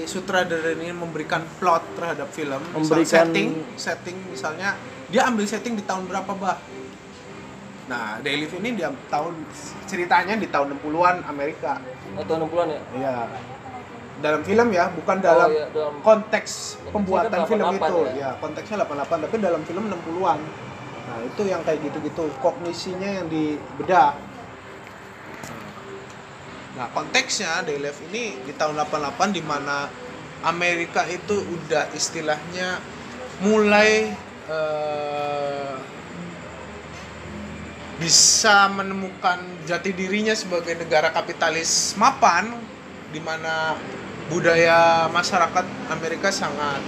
[SPEAKER 3] sutradara ini memberikan plot terhadap film. Misal
[SPEAKER 2] Memberikan-
[SPEAKER 3] setting setting misalnya dia ambil setting di tahun berapa bah nah Daily ini dia tahun ceritanya di tahun 60-an Amerika
[SPEAKER 2] atau 60-an ya?
[SPEAKER 3] iya dalam film ya bukan dalam
[SPEAKER 2] iya, dalam-
[SPEAKER 3] konteks pembuatan
[SPEAKER 2] kan
[SPEAKER 3] film
[SPEAKER 2] 88
[SPEAKER 3] itu
[SPEAKER 2] ya?
[SPEAKER 3] ya konteksnya 88 tapi dalam film 60-an nah itu yang kayak gitu-gitu kognisinya yang dibedah nah konteksnya Day Life ini di tahun 88 di mana Amerika itu udah istilahnya mulai eh, bisa menemukan jati dirinya sebagai negara kapitalis mapan di mana budaya masyarakat Amerika sangat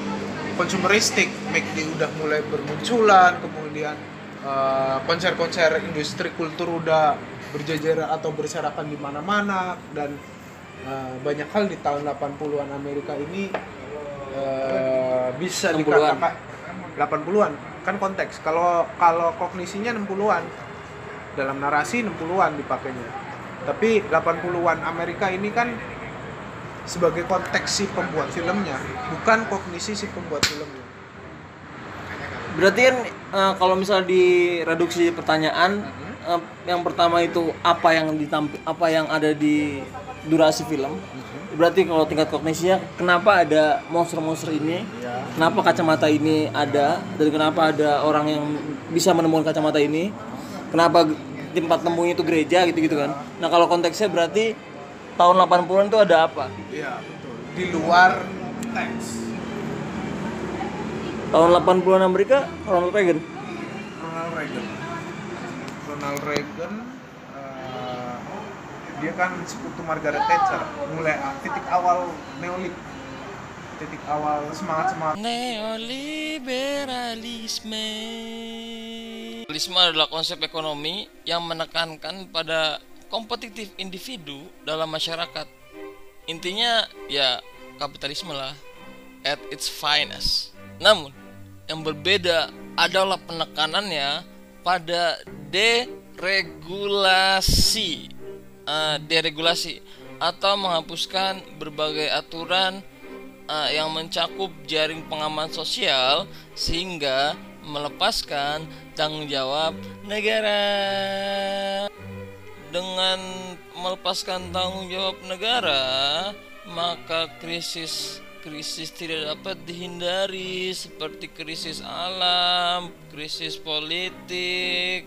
[SPEAKER 3] konsumeristik, McD udah mulai bermunculan, kemudian eh, konser-konser industri kultur udah berjajaran atau berserakan di mana-mana dan eh, banyak hal di tahun 80-an Amerika ini eh, bisa
[SPEAKER 2] 60-an.
[SPEAKER 3] dikatakan 80-an kan konteks. Kalau kalau kognisinya 60-an dalam narasi 60-an dipakainya. Tapi 80-an Amerika ini kan sebagai konteks si pembuat filmnya, bukan kognisi si pembuat filmnya.
[SPEAKER 5] Berarti kan eh, kalau misalnya direduksi pertanyaan eh, yang pertama itu apa yang ditampi apa yang ada di durasi film. Berarti kalau tingkat kognisinya kenapa ada monster-monster ini? Kenapa kacamata ini ada dan kenapa ada orang yang bisa menemukan kacamata ini? Kenapa tempat nemunya itu gereja gitu-gitu kan. Nah, kalau konteksnya berarti tahun 80-an itu ada apa?
[SPEAKER 3] Iya, betul. Di luar teks.
[SPEAKER 5] Tahun 80-an Amerika Ronald Reagan.
[SPEAKER 3] Ronald Reagan. Ronald Reagan eh, dia kan sekutu Margaret Thatcher. Mulai ah, titik awal neolit. Titik awal semangat semangat
[SPEAKER 2] Neoliberalisme. Liberalisme adalah konsep ekonomi yang menekankan pada kompetitif individu dalam masyarakat. Intinya ya kapitalisme lah at its finest. Namun yang berbeda adalah penekanannya pada deregulasi. Eh, deregulasi atau menghapuskan berbagai aturan uh, yang mencakup jaring pengaman sosial sehingga melepaskan tanggung jawab negara dengan melepaskan tanggung jawab negara maka krisis krisis tidak dapat dihindari seperti krisis alam, krisis politik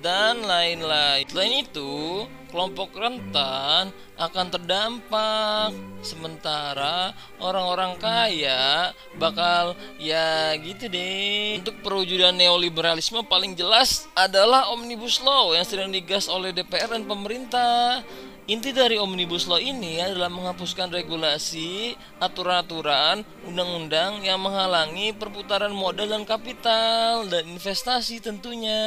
[SPEAKER 2] dan lain-lain. Selain itu, kelompok rentan akan terdampak sementara orang-orang kaya bakal ya gitu deh. Untuk perwujudan neoliberalisme paling jelas adalah Omnibus Law yang sedang digas oleh DPR dan pemerintah. Inti dari Omnibus Law ini adalah menghapuskan regulasi, aturan-aturan, undang-undang yang menghalangi perputaran modal dan kapital dan investasi tentunya.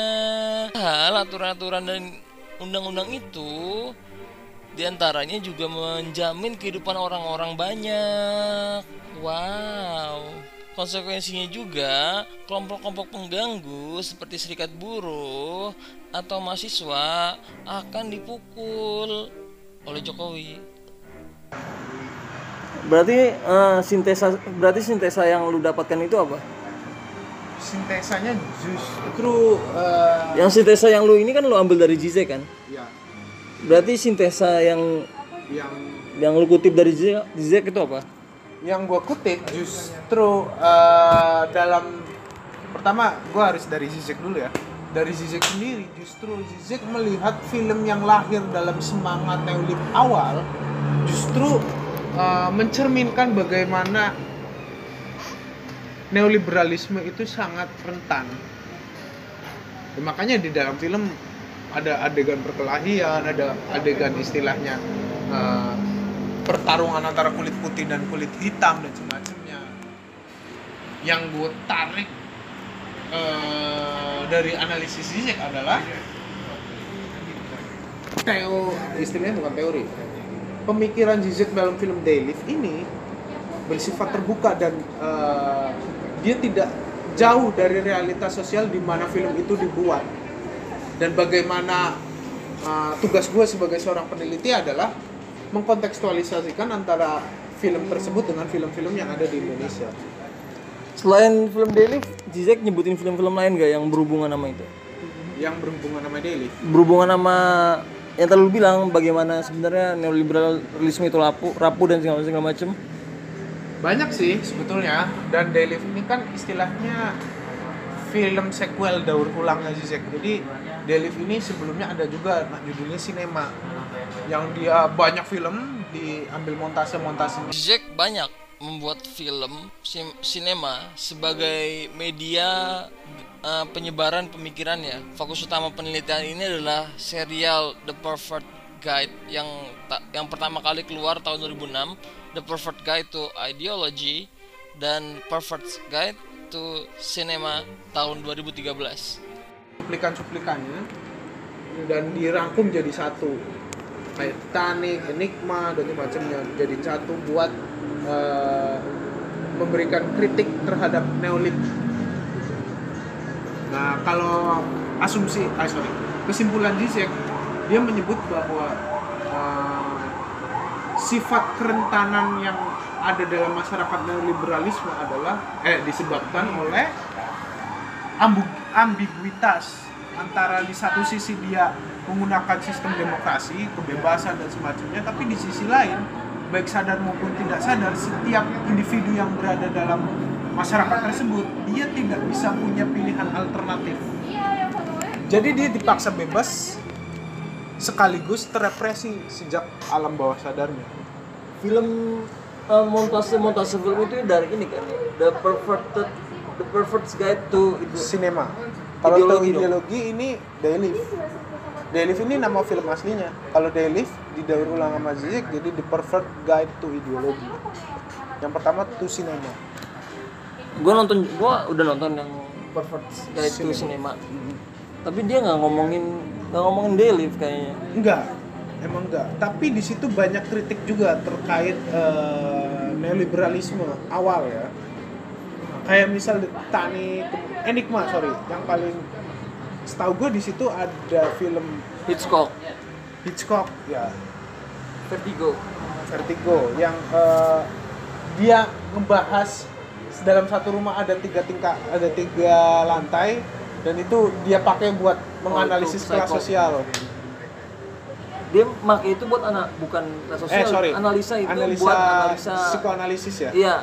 [SPEAKER 2] Hal aturan-aturan dan undang-undang itu di antaranya juga menjamin kehidupan orang-orang banyak. Wow. Konsekuensinya juga kelompok-kelompok pengganggu seperti serikat buruh atau mahasiswa akan dipukul oleh Jokowi.
[SPEAKER 5] Berarti eh, sintesa berarti sintesa yang lu dapatkan itu apa?
[SPEAKER 3] Sintesanya justru eh,
[SPEAKER 5] Yang sintesa yang lu ini kan lu ambil dari Zizek kan?
[SPEAKER 3] ya
[SPEAKER 5] Berarti sintesa yang
[SPEAKER 3] yang
[SPEAKER 5] yang lu kutip dari Zizek itu apa?
[SPEAKER 3] yang gua kutip justru eh, dalam pertama gua harus dari Zizek dulu ya dari Zizek sendiri justru Zizek melihat film yang lahir dalam semangat neolib awal justru eh, mencerminkan bagaimana neoliberalisme itu sangat rentan. Ya, makanya di dalam film ada adegan perkelahian ada adegan istilahnya eh, pertarungan antara kulit putih dan kulit hitam dan semacamnya. Yang gue tarik eh, dari analisis Zizek adalah teo istilahnya bukan teori. Pemikiran Zizek dalam film Daylift ini bersifat terbuka dan eh, dia tidak jauh dari realitas sosial di mana film itu dibuat dan bagaimana uh, tugas gue sebagai seorang peneliti adalah mengkontekstualisasikan antara film tersebut dengan film-film yang ada di Indonesia.
[SPEAKER 5] Selain film Daily, Zizek nyebutin film-film lain gak yang berhubungan sama itu?
[SPEAKER 3] Yang berhubungan sama Daily.
[SPEAKER 5] Berhubungan sama yang tadi lu bilang bagaimana sebenarnya neoliberalisme itu rapuh, rapuh dan segala segala macam.
[SPEAKER 3] Banyak sih sebetulnya dan Daily ini kan istilahnya film sequel daur ulangnya Zizek. Jadi Daily ini sebelumnya ada juga nah, judulnya Cinema yang dia banyak film diambil montase-montase
[SPEAKER 2] Zizek banyak membuat film sinema sebagai media uh, penyebaran pemikirannya. Fokus utama penelitian ini adalah serial The Perfect Guide yang yang pertama kali keluar tahun 2006, The Perfect Guide to Ideology dan Perfect Guide to Cinema tahun 2013.
[SPEAKER 3] cuplikan-cuplikannya dan dirangkum jadi satu kayak Titanic, Enigma dan macamnya jadi satu buat eh, memberikan kritik terhadap neolib. Nah kalau asumsi, ah sorry, kesimpulan Zizek dia menyebut bahwa eh, sifat kerentanan yang ada dalam masyarakat neoliberalisme adalah eh disebabkan oleh ambu- ambiguitas antara di satu sisi dia menggunakan sistem demokrasi, kebebasan dan semacamnya, tapi di sisi lain baik sadar maupun tidak sadar setiap individu yang berada dalam masyarakat tersebut dia tidak bisa punya pilihan alternatif. Jadi dia dipaksa bebas sekaligus terrepresi sejak alam bawah sadarnya.
[SPEAKER 2] film uh, montase montase film itu dari ini kan the perfected the perfect guide to itu
[SPEAKER 3] Sinema. Kalau
[SPEAKER 2] Ideologi dong.
[SPEAKER 3] ideologi ini Daylif. Daylif ini nama film aslinya. Kalau Daylif di Daur Ulang sama Zizek jadi The Perfect Guide to Ideology. Yang pertama to Cinema.
[SPEAKER 2] gue nonton gue udah nonton yang perfect guide to cinema tapi dia nggak ngomongin nggak ngomongin daily kayaknya.
[SPEAKER 3] Enggak, emang enggak. Tapi di situ banyak kritik juga terkait eh, neoliberalisme awal ya. Kayak misal Tani Enigma, sorry, yang paling setahu gue di situ ada film
[SPEAKER 2] Hitchcock.
[SPEAKER 3] Hitchcock ya.
[SPEAKER 2] Vertigo.
[SPEAKER 3] Vertigo yang eh, dia ngebahas dalam satu rumah ada tiga tingkat ada tiga lantai dan itu dia pakai buat menganalisis
[SPEAKER 2] itu
[SPEAKER 3] kelas sosial
[SPEAKER 2] dia pakai itu buat anak bukan kelas sosial
[SPEAKER 3] eh sorry.
[SPEAKER 2] analisa itu
[SPEAKER 3] analisa
[SPEAKER 2] buat analisa
[SPEAKER 3] psikoanalisis ya?
[SPEAKER 2] Iya.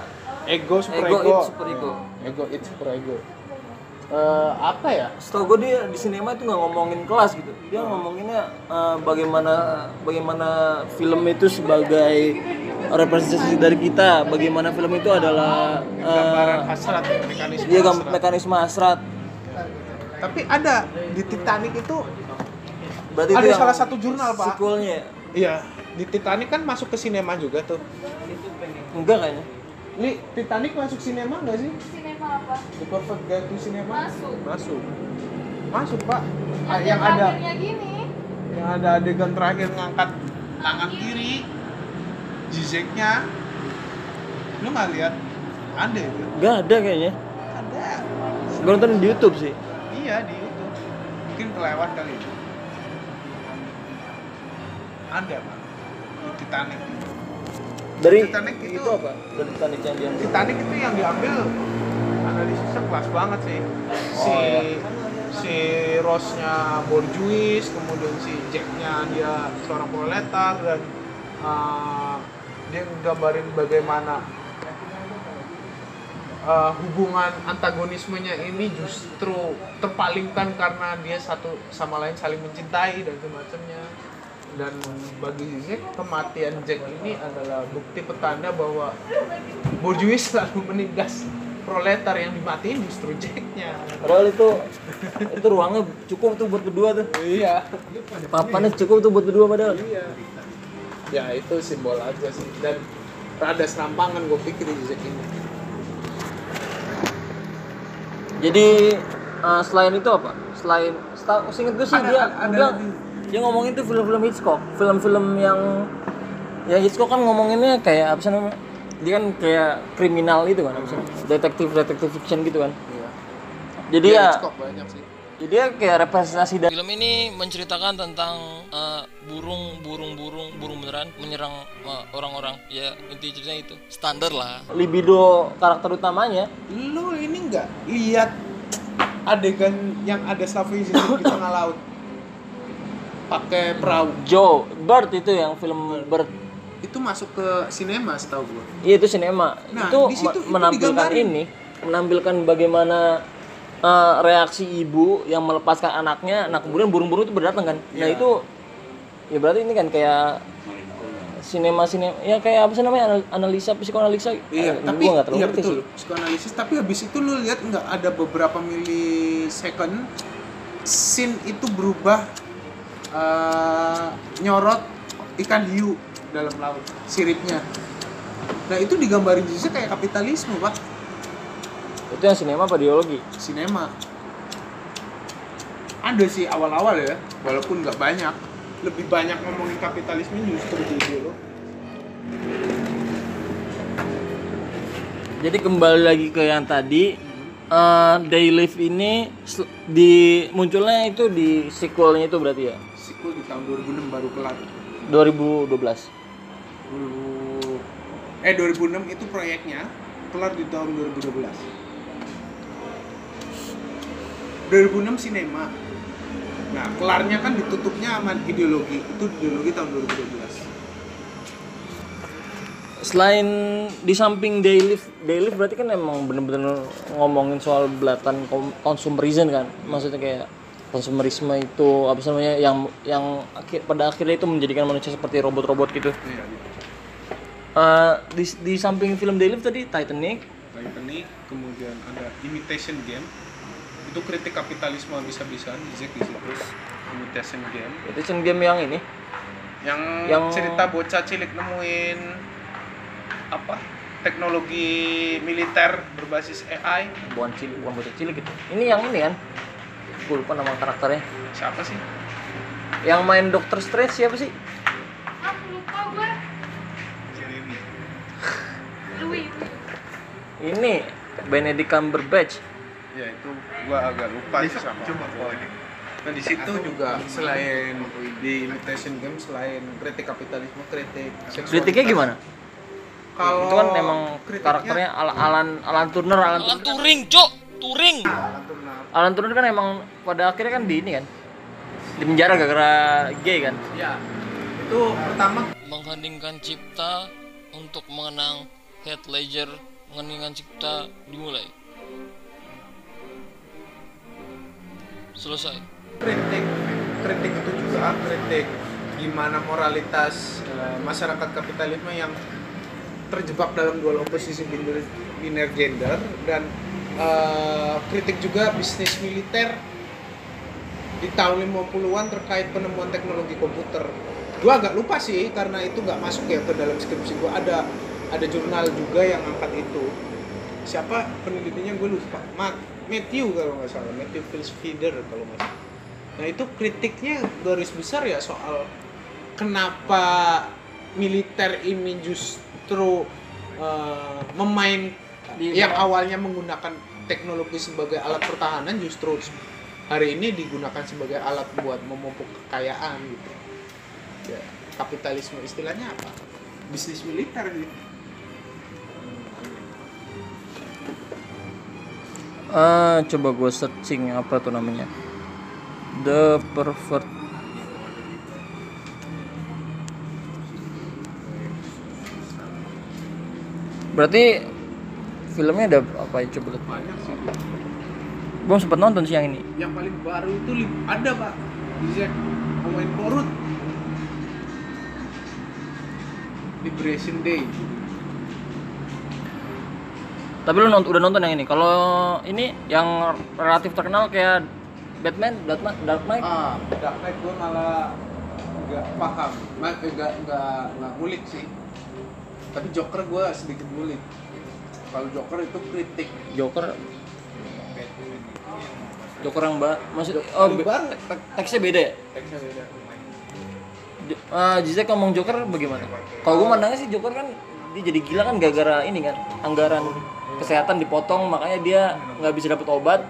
[SPEAKER 3] Ego super
[SPEAKER 2] Ego,
[SPEAKER 3] ego,
[SPEAKER 2] it, super ego.
[SPEAKER 3] ego it super ego Eh, apa ya?
[SPEAKER 2] Setahu gue dia di sinema itu nggak ngomongin kelas gitu. Dia ngomonginnya eh, bagaimana bagaimana film itu sebagai representasi dari kita. Bagaimana film itu adalah eh,
[SPEAKER 3] gambaran hasrat mekanisme
[SPEAKER 2] dia
[SPEAKER 3] hasrat.
[SPEAKER 2] mekanisme hasrat
[SPEAKER 3] tapi ada di Titanic itu
[SPEAKER 2] berarti
[SPEAKER 3] Ada
[SPEAKER 2] itu yang
[SPEAKER 3] salah satu jurnal, Pak.
[SPEAKER 2] sequelnya ya?
[SPEAKER 3] iya di Titanic kan masuk ke sinema juga tuh
[SPEAKER 2] enggak kayaknya
[SPEAKER 3] Li, Titanic masuk sinema nggak sih?
[SPEAKER 6] Sinema apa?
[SPEAKER 3] The Perfect Guide to Cinema?
[SPEAKER 6] Masuk.
[SPEAKER 3] Masuk. Masuk, Pak. Ah, yang ada
[SPEAKER 6] gini.
[SPEAKER 3] yang ada adegan terakhir ngangkat tangan kiri Zizeknya lu nggak lihat ada itu
[SPEAKER 2] enggak ada kayaknya
[SPEAKER 3] ada
[SPEAKER 2] gue nonton di YouTube sih
[SPEAKER 3] iya di YouTube mungkin kelewat kali itu. Ada pak. Di Titanic
[SPEAKER 2] dari
[SPEAKER 3] Titanic itu-
[SPEAKER 2] itu apa? Dari Titanic yang dia
[SPEAKER 3] Titanic itu yang diambil analisisnya kelas banget sih. Si
[SPEAKER 2] Oh, iya.
[SPEAKER 3] si Ross-nya borjuis kemudian si Jack-nya dia seorang proletar dan uh, dia nggambarin bagaimana uh, hubungan antagonismenya ini justru terpalingkan karena dia satu sama lain saling mencintai dan semacamnya. Dan bagi Jack kematian Jack ini adalah bukti petanda bahwa borjuis selalu menindas proletar yang dimatiin justru Jacknya.
[SPEAKER 2] Padahal itu itu ruangnya cukup tuh buat berdua tuh.
[SPEAKER 3] Iya.
[SPEAKER 2] Papannya cukup tuh buat berdua padahal.
[SPEAKER 3] Iya. Ya itu simbol aja sih. Dan rada serampangan gue pikir di Jack ini
[SPEAKER 2] jadi eh, selain itu apa? Selain setahu seinget gue sih
[SPEAKER 3] Ada-
[SPEAKER 2] dia
[SPEAKER 3] ada
[SPEAKER 2] dia,
[SPEAKER 3] lagi.
[SPEAKER 2] dia ngomongin tuh film-film Hitchcock. Film-film yang ya Hitchcock kan ngomonginnya kayak apa sih namanya? Dia kan kayak kriminal itu kan apa sih? Namanya? detektif detektif fiction gitu kan.
[SPEAKER 3] Iya.
[SPEAKER 2] Jadi ya
[SPEAKER 3] Hitchcock banyak sih
[SPEAKER 2] dia kayak representasi dari
[SPEAKER 1] Film ini menceritakan tentang eh, burung burung burung burung beneran menyerang eh, orang-orang. Ya inti ceritanya itu standar lah.
[SPEAKER 2] libido karakter utamanya
[SPEAKER 3] lu ini enggak lihat adegan yang ada Zizek di *coughs* tengah laut pakai perahu
[SPEAKER 2] Joe Bird itu yang film Bird
[SPEAKER 3] itu masuk ke sinema setahu gua
[SPEAKER 2] Iya itu sinema.
[SPEAKER 3] Nah,
[SPEAKER 2] itu
[SPEAKER 3] di situ
[SPEAKER 2] me-
[SPEAKER 3] itu
[SPEAKER 2] menampilkan
[SPEAKER 3] digambarin.
[SPEAKER 2] ini, menampilkan bagaimana eh, reaksi ibu yang melepaskan anaknya. Nah kemudian burung-burung itu berdatang kan. Nah
[SPEAKER 3] Iya.
[SPEAKER 2] itu ya berarti ini kan kayak sinema sinema ya kayak apa sih namanya anal- analisa psikoanalisa.
[SPEAKER 3] Iya,
[SPEAKER 2] Eh,
[SPEAKER 3] tapi
[SPEAKER 2] gua terlalu
[SPEAKER 3] iya betul
[SPEAKER 2] sih.
[SPEAKER 3] psikoanalisis. Tapi habis itu lu lihat nggak ada beberapa milisecond scene itu berubah eh, nyorot ikan hiu dalam laut siripnya. Nah itu digambarin juga kayak kapitalisme pak,
[SPEAKER 2] Itu yang sinema apa ideologi?
[SPEAKER 3] sinema. Ada sih awal-awal ya, walaupun nggak banyak. Lebih banyak ngomongin kapitalisme justru di ideologi.
[SPEAKER 2] Jadi kembali lagi ke yang tadi eh Day Live ini di munculnya itu di sequelnya itu berarti ya
[SPEAKER 3] Sequel di tahun 2006 baru kelar.
[SPEAKER 2] 2012.
[SPEAKER 3] 2000 eh 2006 itu proyeknya kelar di tahun 2012 2006 sinema. Nah, kelarnya kan ditutupnya sama ideologi. Itu ideologi tahun 2012.
[SPEAKER 2] selain di samping daily daily berarti kan emang bener-bener ngomongin soal belatan consumerism kan maksudnya kayak konsumerisme itu apa namanya yang yang akhir, pada akhirnya itu menjadikan manusia seperti robot-robot gitu
[SPEAKER 3] Iya, gitu.
[SPEAKER 2] Eh, di, di samping film daily tadi Titanic
[SPEAKER 3] Titanic, kemudian ada Imitation Game. Itu kritik kapitalisme habis-habisan, Zizek di situ. Imitation Game.
[SPEAKER 2] itu kan game yang ini
[SPEAKER 3] Yang,
[SPEAKER 2] Yang-
[SPEAKER 3] cerita bocah cilik nemuin apa? Teknologi militer berbasis AI.
[SPEAKER 2] bukan cilik bukan bocah cilik gitu ini yang ini kan gue lupa nama karakternya
[SPEAKER 3] Siapa sih?
[SPEAKER 2] yang main Doctor Strange siapa sih
[SPEAKER 6] Ah, lupa gue.
[SPEAKER 3] Jeremy.
[SPEAKER 6] Louis.
[SPEAKER 2] ini Benedict Cumberbatch
[SPEAKER 3] Ya itu gua agak lupa sih sama. Coba Nah di situ juga selain di Imitation Game selain kritik kapitalisme, kritik seksualitas.
[SPEAKER 2] kritiknya gimana
[SPEAKER 3] Kalau
[SPEAKER 2] itu kan emang
[SPEAKER 3] kritiknya-
[SPEAKER 2] karakternya Al- Alan Alan Turner Alan
[SPEAKER 1] Alan
[SPEAKER 2] Turner
[SPEAKER 1] Turing, Cok. Turing.
[SPEAKER 3] Alan Turner.
[SPEAKER 2] Alan kan emang pada akhirnya kan di ini kan di penjara gara-gara gay kan
[SPEAKER 3] Ya, itu pertama
[SPEAKER 1] Menghendingkan cipta untuk mengenang Heath Ledger. Menghendingkan cipta dimulai. Selesai.
[SPEAKER 3] kritik kritik itu juga kritik gimana moralitas eh, masyarakat kapitalisme yang terjebak dalam dua oposisi biner, gender dan eh, kritik juga bisnis militer di tahun 50-an terkait penemuan teknologi komputer. Gua agak lupa sih karena itu nggak masuk ya ke dalam skripsi gua ada ada jurnal juga yang angkat itu. Siapa penelitinya gue lupa. Ma- Matthew kalau nggak salah, Matthew Feeder kalau nggak salah. Nah itu kritiknya garis besar ya soal kenapa militer ini justru eh, memain
[SPEAKER 2] Di-
[SPEAKER 3] yang awalnya menggunakan teknologi sebagai alat pertahanan justru hari ini digunakan sebagai alat buat memupuk kekayaan gitu. Ya, kapitalisme istilahnya apa? Bisnis militer gitu.
[SPEAKER 2] Ah, coba gue searching apa tuh namanya The Pervert berarti filmnya ada apa ya coba lihat
[SPEAKER 3] Banyak sih.
[SPEAKER 2] belum sempet nonton siang ini
[SPEAKER 3] Yang paling baru itu ada pak. Bisa pemain korut. Liberation Day.
[SPEAKER 2] Tapi lu nont- udah nonton yang ini kalau ini yang relatif terkenal kayak Batman Dark Knight, Dark Knight
[SPEAKER 3] Ah, Dark Knight gue malah nggak paham, eh, nggak nggak nggak ngulik sih. Tapi Joker gue sedikit ngulik. Kalau Joker itu kritik.
[SPEAKER 2] Joker Joker yang mbak maksud oh te- teksnya beda ya
[SPEAKER 3] Teksnya beda.
[SPEAKER 2] J- eh, Zizek ngomong Joker bagaimana? Kalau gue mandangnya sih Joker kan dia jadi gila kan gara-gara ini kan anggaran kesehatan dipotong makanya dia nggak bisa dapat obat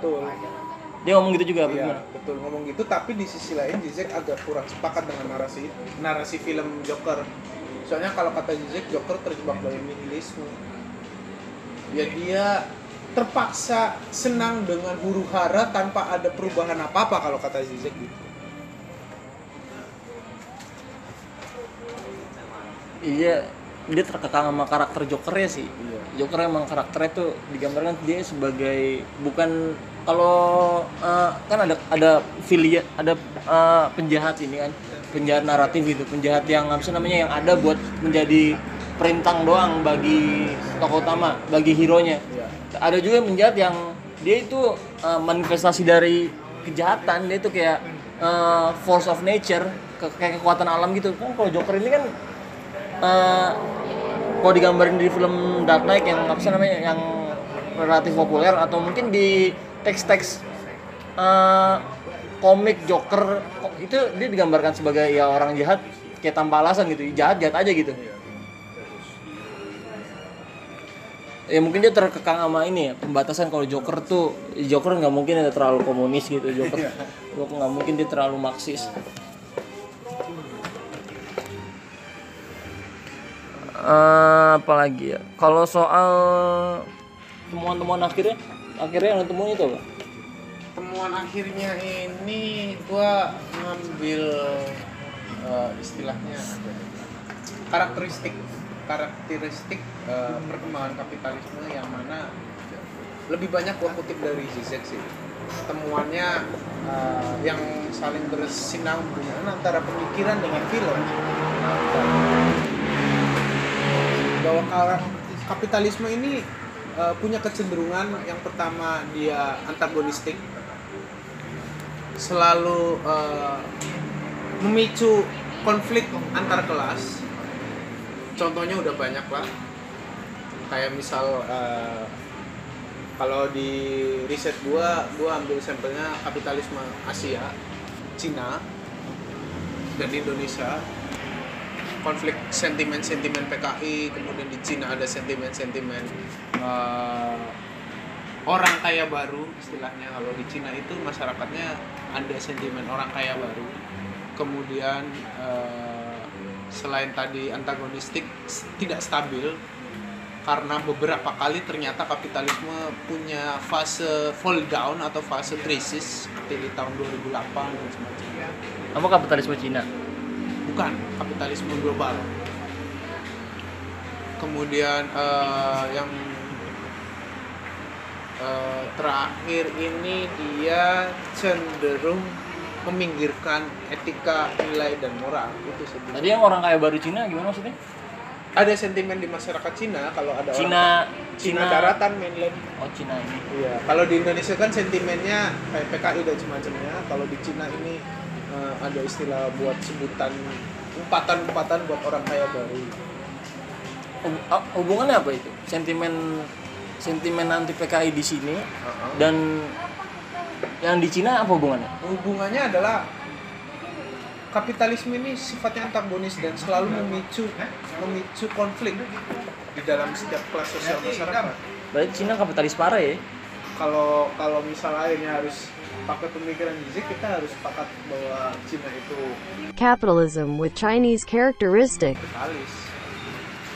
[SPEAKER 2] Dia ngomong gitu juga apa
[SPEAKER 3] Iya, betul ngomong gitu. Tapi di sisi lain Zizek agak kurang sepakat dengan narasi narasi film Joker. Soalnya kalau kata Zizek, Joker terjebak dalam nihilisme. Ya dia terpaksa senang dengan huru hara tanpa ada perubahan apa-apa kalau kata Zizek gitu.
[SPEAKER 2] Iya, dia terkekang sama karakter Jokernya sih.
[SPEAKER 3] Iya.
[SPEAKER 2] Joker emang karakternya tuh digambarkan dia sebagai bukan kalau eh, kan ada ada filia ada eh, penjahat ini kan penjahat naratif itu penjahat yang apa sih namanya yang ada buat menjadi perintang doang bagi tokoh utama bagi hero nya
[SPEAKER 3] Iya.
[SPEAKER 2] ada juga yang penjahat yang dia itu eh, manifestasi dari kejahatan dia itu kayak eh, force of nature ke- kayak kekuatan alam gitu kan kalau Joker ini kan eh, kalau digambarin di film Dark Knight yang apa sih namanya yang relatif populer atau mungkin di teks-teks eh, komik Joker itu dia digambarkan sebagai ya orang jahat kayak tanpa alasan gitu jahat jahat aja gitu. Ya mungkin dia terkekang sama ini ya pembatasan kalau Joker tuh Joker nggak mungkin ada terlalu komunis gitu Joker Joker nggak mungkin dia terlalu Marxis Eh, apalagi ya? Kalau soal temuan-temuan akhirnya akhirnya yang temuan itu apa?
[SPEAKER 3] Temuan akhirnya ini gua ngambil eh, istilahnya ya? karakteristik karakteristik eh, perkembangan kapitalisme yang mana lebih banyak gua kutip dari Zizek sih. Temuannya eh, yang saling bersinambungan antara pemikiran dengan film bahwa kala- kapitalisme ini eh, punya kecenderungan yang pertama dia antagonistik selalu eh, memicu konflik antar kelas. Contohnya udah banyak lah. Kayak misal eh, kalau di riset gua gua ambil sampelnya kapitalisme Asia Cina dan Indonesia konflik sentimen-sentimen PKI kemudian di Cina ada sentimen-sentimen eh, orang kaya baru istilahnya. Kalau di Cina itu masyarakatnya ada sentimen orang kaya baru. Kemudian eh, selain tadi antagonistik tidak stabil karena beberapa kali ternyata kapitalisme punya fase fall down atau fase krisis seperti di tahun 2008 dan semacamnya.
[SPEAKER 2] Apa kapitalisme Cina?
[SPEAKER 3] Bukan kapitalisme global kemudian eh, yang eh, terakhir ini dia cenderung meminggirkan etika nilai dan moral itu sebenarnya
[SPEAKER 2] Tadi yang orang kaya baru Cina gimana maksudnya?
[SPEAKER 3] ada sentimen di masyarakat Cina kalau ada
[SPEAKER 2] Cina
[SPEAKER 3] orang Cina daratan mainland
[SPEAKER 2] Oh Cina ini.
[SPEAKER 3] Iya, kalau di Indonesia kan sentimennya kayak PKI dan semacamnya. Kalau di Cina ini eh, ada istilah buat sebutan umpatan-umpatan buat orang kaya baru.
[SPEAKER 2] Ah, Hubungannya apa itu? Sentimen sentimen anti PKI di sini dan yang di Cina apa hubungannya?
[SPEAKER 3] Hubungannya adalah kapitalisme ini sifatnya antagonis dan selalu memicu memicu konflik di dalam setiap kelas sosial masyarakat.
[SPEAKER 2] Berarti Cina kapitalis parah ya?
[SPEAKER 3] Kalau kalau misalnya akhirnya harus pakai pemikiran Zizek, kita harus sepakat bahwa Cina itu
[SPEAKER 4] Capitalism with Chinese characteristic.
[SPEAKER 3] kapitalis.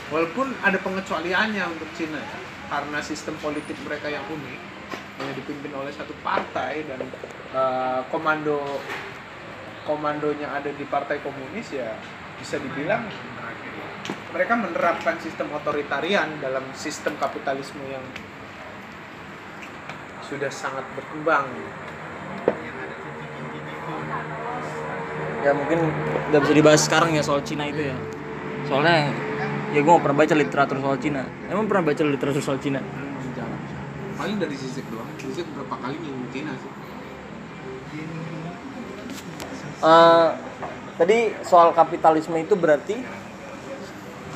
[SPEAKER 3] Walaupun ada pengecualiannya untuk Cina ya, karena sistem politik mereka yang unik, hanya dipimpin oleh satu partai dan eh, komando komandonya ada di partai komunis ya bisa dibilang mereka menerapkan sistem otoritarian dalam sistem kapitalisme yang sudah sangat berkembang.
[SPEAKER 2] Ya mungkin nggak bisa dibahas sekarang ya soal Cina itu ya. Soalnya ya gue pernah baca literatur soal Cina. Emang pernah baca literatur soal Cina?
[SPEAKER 3] Jarang. Paling dari Zizek doang. Zizek berapa kali nyinggung Cina sih?
[SPEAKER 2] Eh, tadi soal kapitalisme itu berarti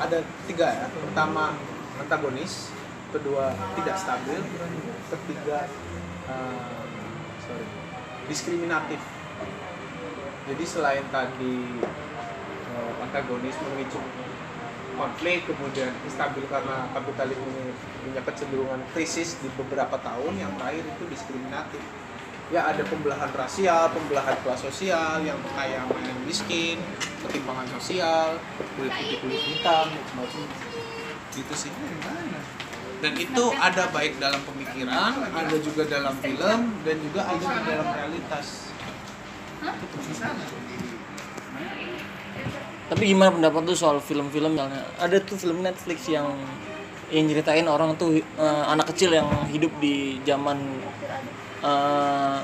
[SPEAKER 3] ada tiga ya pertama antagonis kedua tidak stabil ketiga eh, sorry diskriminatif jadi selain tadi eh, antagonis memicu konflik kemudian stabil karena kapitalisme punya kecenderungan krisis di beberapa tahun yang terakhir itu diskriminatif ya ada pembelahan rasial, pembelahan kelas sosial yang kaya yang miskin, ketimpangan sosial, kulit putih kulit hitam, dan semacam gitu sih. Dan itu ada baik dalam pemikiran, ada juga dalam film, dan juga ada di dalam realitas.
[SPEAKER 2] Tapi gimana pendapat tuh soal film-film yang ada tuh film Netflix yang yang nyeritain orang tuh eh, anak kecil yang hidup di zaman eh,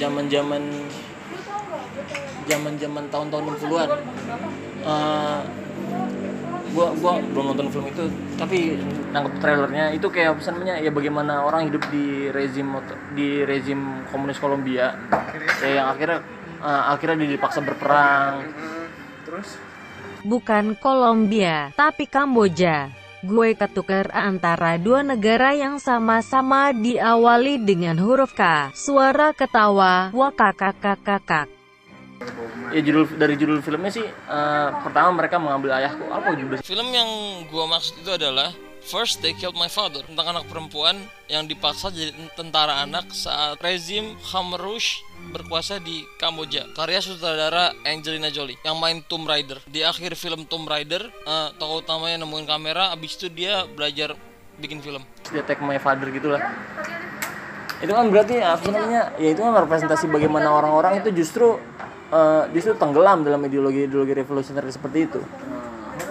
[SPEAKER 2] zaman-zaman zaman-zaman tahun-tahun 60-an. Eh, gua gua belum nonton film itu tapi nangkep trailernya. Itu kayak apa namanya? Ya bagaimana orang hidup di rezim di rezim komunis Kolombia. Ya yang akhirnya eh, akhirnya dia dipaksa berperang
[SPEAKER 3] Terus
[SPEAKER 4] Bukan Kolombia, tapi Kamboja. Gue ketuker antara dua negara yang sama-sama diawali dengan huruf K. Suara ketawa, wakakakakakak.
[SPEAKER 2] ya judul dari judul filmnya sih eh, pertama mereka mengambil ayahku apa judul
[SPEAKER 1] Film yang gua maksud itu adalah First They Killed My Father tentang anak perempuan yang dipaksa jadi tentara anak saat rezim Khmer Rouge berkuasa di Kamboja. Karya sutradara Angelina Jolie yang main Tomb Raider. Di akhir film Tomb Raider, eh, tokoh utamanya nemuin kamera, abis itu dia belajar bikin film.
[SPEAKER 2] dia take my father gitu lah itu kan berarti apa sih namanya ya itu kan representasi bagaimana orang-orang itu justru eh, justru tenggelam dalam ideologi ideologi revolusioner seperti itu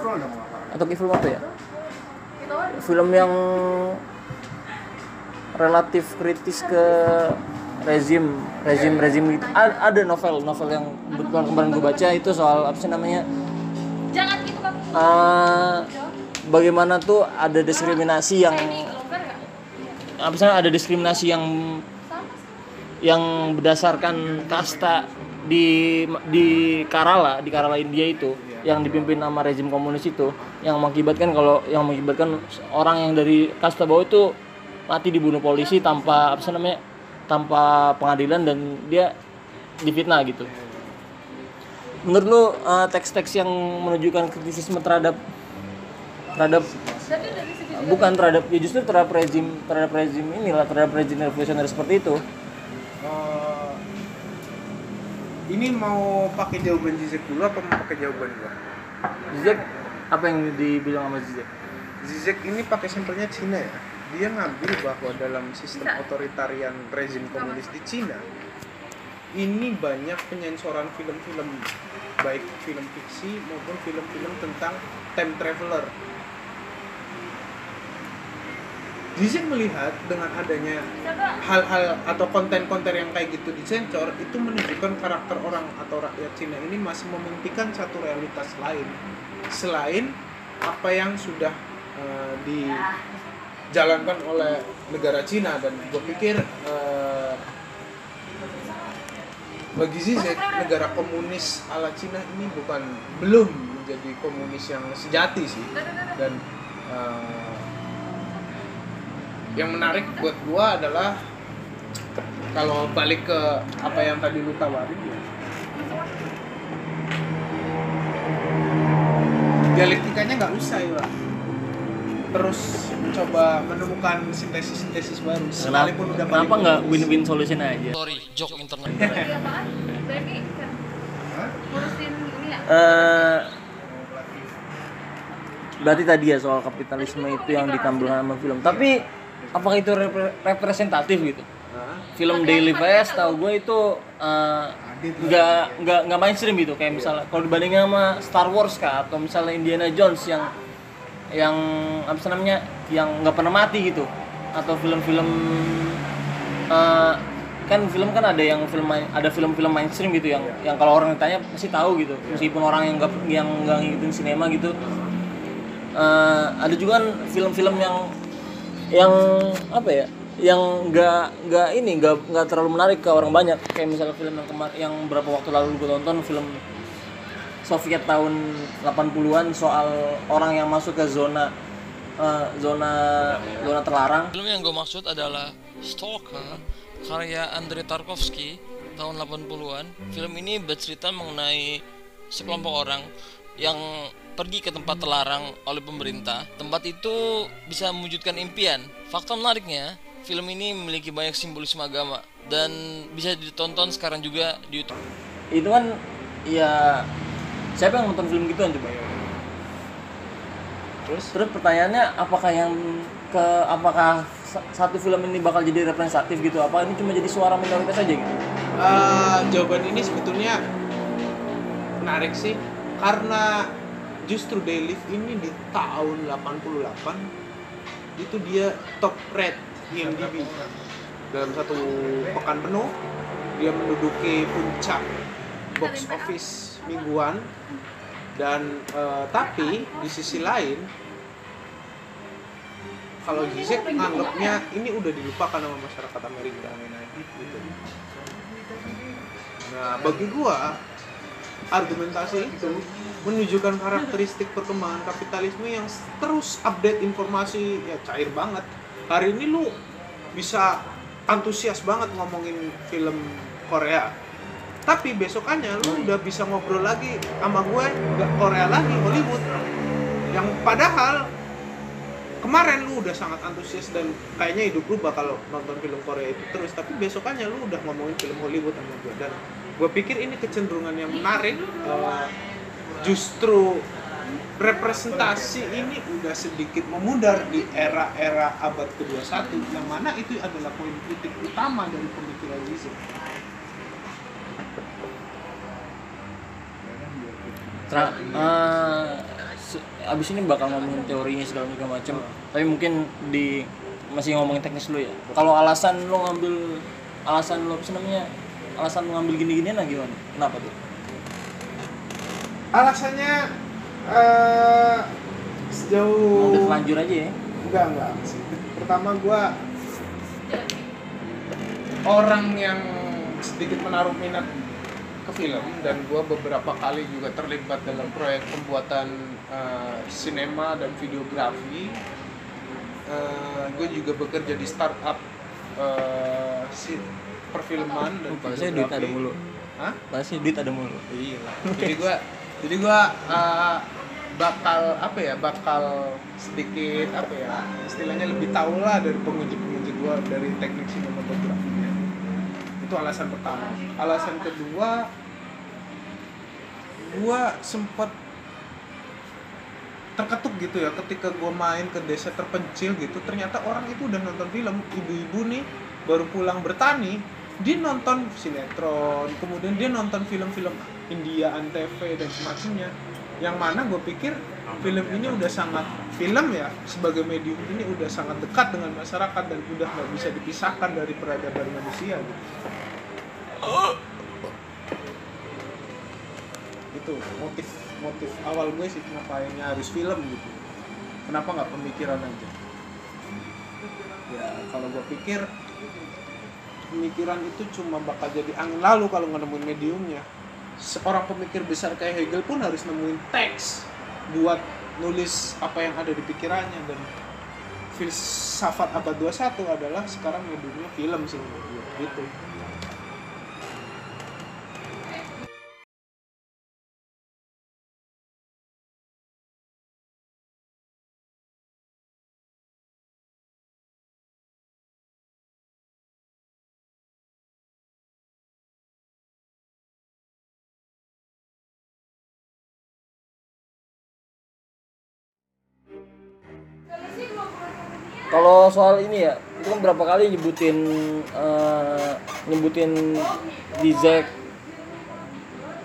[SPEAKER 3] Nah,
[SPEAKER 2] atau film apa ya film yang relatif kritis ke rezim rezim rezim gitu. Ada novel novel yang kebetulan kemarin gue baca itu soal apa sih namanya?
[SPEAKER 6] Gitu
[SPEAKER 2] eh, bagaimana tuh ada diskriminasi yang apa sih ada diskriminasi yang yang berdasarkan kasta di di Kerala di Kerala India itu yang dipimpin sama rezim komunis itu yang mengakibatkan kalau yang mengakibatkan orang yang dari kasta bawah itu mati dibunuh polisi tanpa apa sih namanya tanpa pengadilan dan dia difitnah gitu. Menurut lu eh, teks-teks yang menunjukkan kritisisme terhadap terhadap bukan terhadap ya justru terhadap rezim terhadap rezim inilah terhadap rezim revolusioner seperti itu
[SPEAKER 3] Eh, ini mau pakai jawaban Zizek dulu apa mau pakai jawaban gua?
[SPEAKER 2] Zizek apa yang dibilang sama Zizek?
[SPEAKER 3] Zizek ini pakai sampelnya Cina ya. Dia ngambil bahwa dalam sistem otoritarian rezim komunis di Cina ini banyak penyensoran film-film baik film fiksi maupun film-film tentang time traveler. Zizek melihat dengan adanya hal-hal atau konten-konten yang kayak gitu disensor itu menunjukkan karakter orang atau rakyat Cina ini masih memimpikan satu realitas lain. Selain apa yang sudah eh, dijalankan oleh negara Cina dan gue pikir eh, bagi Zizek negara komunis ala Cina ini bukan belum menjadi komunis yang sejati sih. Dan eh, yang menarik buat gua adalah kalau balik ke apa yang tadi lu tawarin ya dialektikanya nggak usah ya terus coba menemukan sintesis-sintesis baru sekalipun udah
[SPEAKER 2] kenapa nggak win-win solution aja?
[SPEAKER 1] sorry joke internet
[SPEAKER 6] Iya *laughs* apaan? Berarti kan
[SPEAKER 3] Hah?
[SPEAKER 6] ngurusin ini ya.
[SPEAKER 2] Eh, berarti tadi ya soal kapitalisme itu yang ditampilkan sama film. Tapi apakah itu repre- representatif gitu?
[SPEAKER 3] Hah?
[SPEAKER 2] Film Daily Fast tahu gue itu eh, nggak nggak nggak mainstream gitu. Kayak misalnya kalau dibandingin sama Star Wars kah atau misalnya Indiana Jones yang yang apa sih namanya yang nggak pernah mati gitu. Atau film-film eh, kan film kan ada yang film main- ada film-film mainstream gitu yang yang kalau orang ditanya pasti tahu gitu. Meskipun orang yang nggak yang nggak ngikutin sinema gitu. Eh, ada juga kan film-film yang yang apa ya yang nggak nggak ini nggak nggak terlalu menarik ke orang banyak. Kayak misalnya film yang kemarin yang berapa waktu lalu gue tonton film Soviet tahun 80-an soal orang yang masuk ke zona eh, zona zona terlarang.
[SPEAKER 1] Film yang gue maksud adalah Stalker karya Andrei Tarkovsky tahun 80-an film ini bercerita mengenai sekelompok orang yang pergi ke tempat terlarang oleh pemerintah tempat itu bisa mewujudkan impian. Fakta menariknya film ini memiliki banyak simbolisme agama dan bisa ditonton sekarang juga di YouTube.
[SPEAKER 2] Itu kan ya siapa yang nonton film gituan coba? Terus? Terus pertanyaannya apakah yang ke apakah sa- satu film ini bakal jadi representatif gitu? Apa ini cuma jadi suara minoritas aja gitu?
[SPEAKER 3] Eh, jawaban ini sebetulnya menarik sih karena justru Daily ini di tahun 88 itu dia top rate IMDb dalam satu pekan penuh dia menduduki puncak box office mingguan. Dan eh, tapi di sisi lain kalau Zizek nganggapnya ini udah dilupakan sama masyarakat Amerika. Gitu. Nah, bagi gua argumentasi itu menunjukkan karakteristik perkembangan kapitalisme yang terus update informasi ya cair banget. Hari ini lu bisa antusias banget ngomongin film Korea. Tapi besokannya lu udah bisa ngobrol lagi sama gue nggak Korea lagi Hollywood. Yang padahal kemarin lu udah sangat antusias dan kayaknya hidup lu bakal nonton film Korea itu terus tapi besokannya lu udah ngomongin film Hollywood sama gue dan gue pikir ini kecenderungan yang menarik eh, justru representasi ini udah sedikit memudar di era-era abad ke-21 yang mana itu adalah poin kritik utama dari pemikiran Zizek.
[SPEAKER 2] Tra, se- abis ini bakal ngomongin teorinya segala macam tapi mungkin di masih ngomongin teknis dulu ya. Kalau alasan lo ngambil alasan lo apa namanya? Alasan lo ngambil gini-ginian lah gimana? Kenapa tuh
[SPEAKER 3] Alasannya
[SPEAKER 2] Mau
[SPEAKER 3] sejauh
[SPEAKER 2] udah telanjur aja ya?
[SPEAKER 3] Enggak enggak. Pertama gua orang yang sedikit menaruh minat ke film dan gua beberapa kali juga terlibat dalam proyek pembuatan eh, sinema dan videografi Eh, gue juga bekerja di startup si perfilman dan
[SPEAKER 2] Bahasanya duit ada mulu.
[SPEAKER 3] Hah?
[SPEAKER 2] Bahasanya duit ada mulu.
[SPEAKER 3] Iya. Jadi gua jadi gua uh, bakal apa ya? Bakal sedikit apa ya? Istilahnya lebih tahu lah dari pengunjung-pengunjung gua dari teknik sinematografinya. Itu alasan pertama. Alasan kedua gua sempat terketuk gitu ya ketika gua main ke desa terpencil gitu ternyata orang itu udah nonton film ibu-ibu nih baru pulang bertani dia nonton sinetron kemudian dia nonton film-film India Antv dan semacamnya yang mana gue pikir film ini udah sangat film ya sebagai medium ini udah sangat dekat dengan masyarakat dan udah nggak bisa dipisahkan dari peradaban manusia gitu. itu motif motif awal gue sih kenapanya harus film gitu. Kenapa nggak pemikiran aja? Ya kalau gue pikir pemikiran itu cuma bakal jadi angin lalu kalau nggak nemuin mediumnya seorang pemikir besar kayak Hegel pun harus nemuin teks buat nulis apa yang ada di pikirannya. Dan filsafat abad 21 adalah sekarang mediumnya film sih gitu
[SPEAKER 2] kalau soal ini ya itu kan berapa kali nyebutin eh, nyebutin Zizek.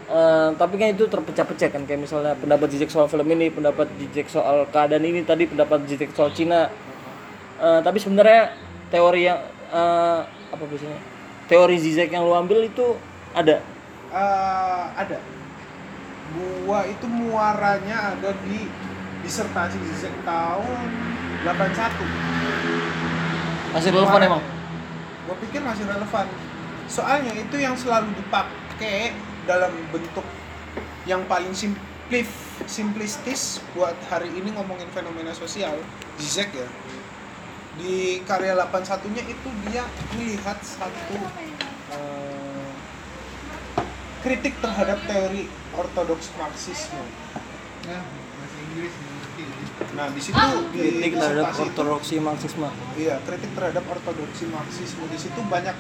[SPEAKER 2] Eh, tapi kan itu terpecah-pecah kan kayak misalnya pendapat Zizek soal film ini pendapat Zizek soal keadaan ini tadi pendapat Zizek soal Cina. Eh, tapi sebenarnya teori yang eh, apa biasanya? Teori Zizek yang lu ambil itu ada?
[SPEAKER 3] Eh, ada. Gua itu muaranya ada di disertasi Zizek tahun 81
[SPEAKER 2] masih relevan emang?
[SPEAKER 3] Gue pikir masih relevan. Soalnya itu yang selalu dipakai dalam bentuk yang paling simplif simplistis buat hari ini ngomongin fenomena sosial Zizek ya. Di karya 81 nya itu dia melihat satu eh, kritik terhadap teori ortodoks marxisme. Nah di situ di
[SPEAKER 2] kritik terhadap
[SPEAKER 3] itu-
[SPEAKER 2] ortodoksi marxisme
[SPEAKER 3] Iya, kritik terhadap ortodoksi Marxisme di situ banyak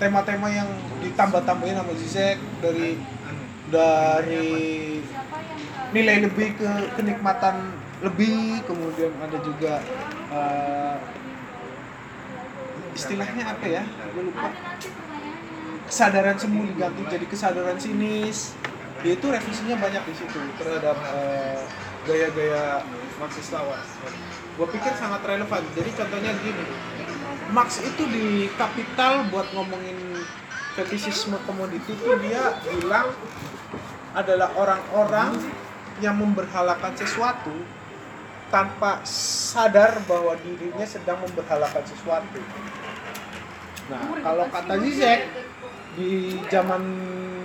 [SPEAKER 3] tema-tema yang ditambah-tambahin sama Zizek dari dari nilai lebih ke kenikmatan lebih, kemudian ada juga eh, istilahnya apa ya? Gue lupa. Kesadaran semu diganti jadi kesadaran sinis. Dia itu revisinya banyak di situ terhadap eh, gaya-gaya Marxis lawas. Gue pikir sangat relevan. Jadi contohnya gini, Marx itu di Kapital buat ngomongin fetisisme komoditi itu dia bilang adalah orang-orang yang memberhalakan sesuatu tanpa sadar bahwa dirinya sedang memberhalakan sesuatu. Nah, kalau kata Zizek di zaman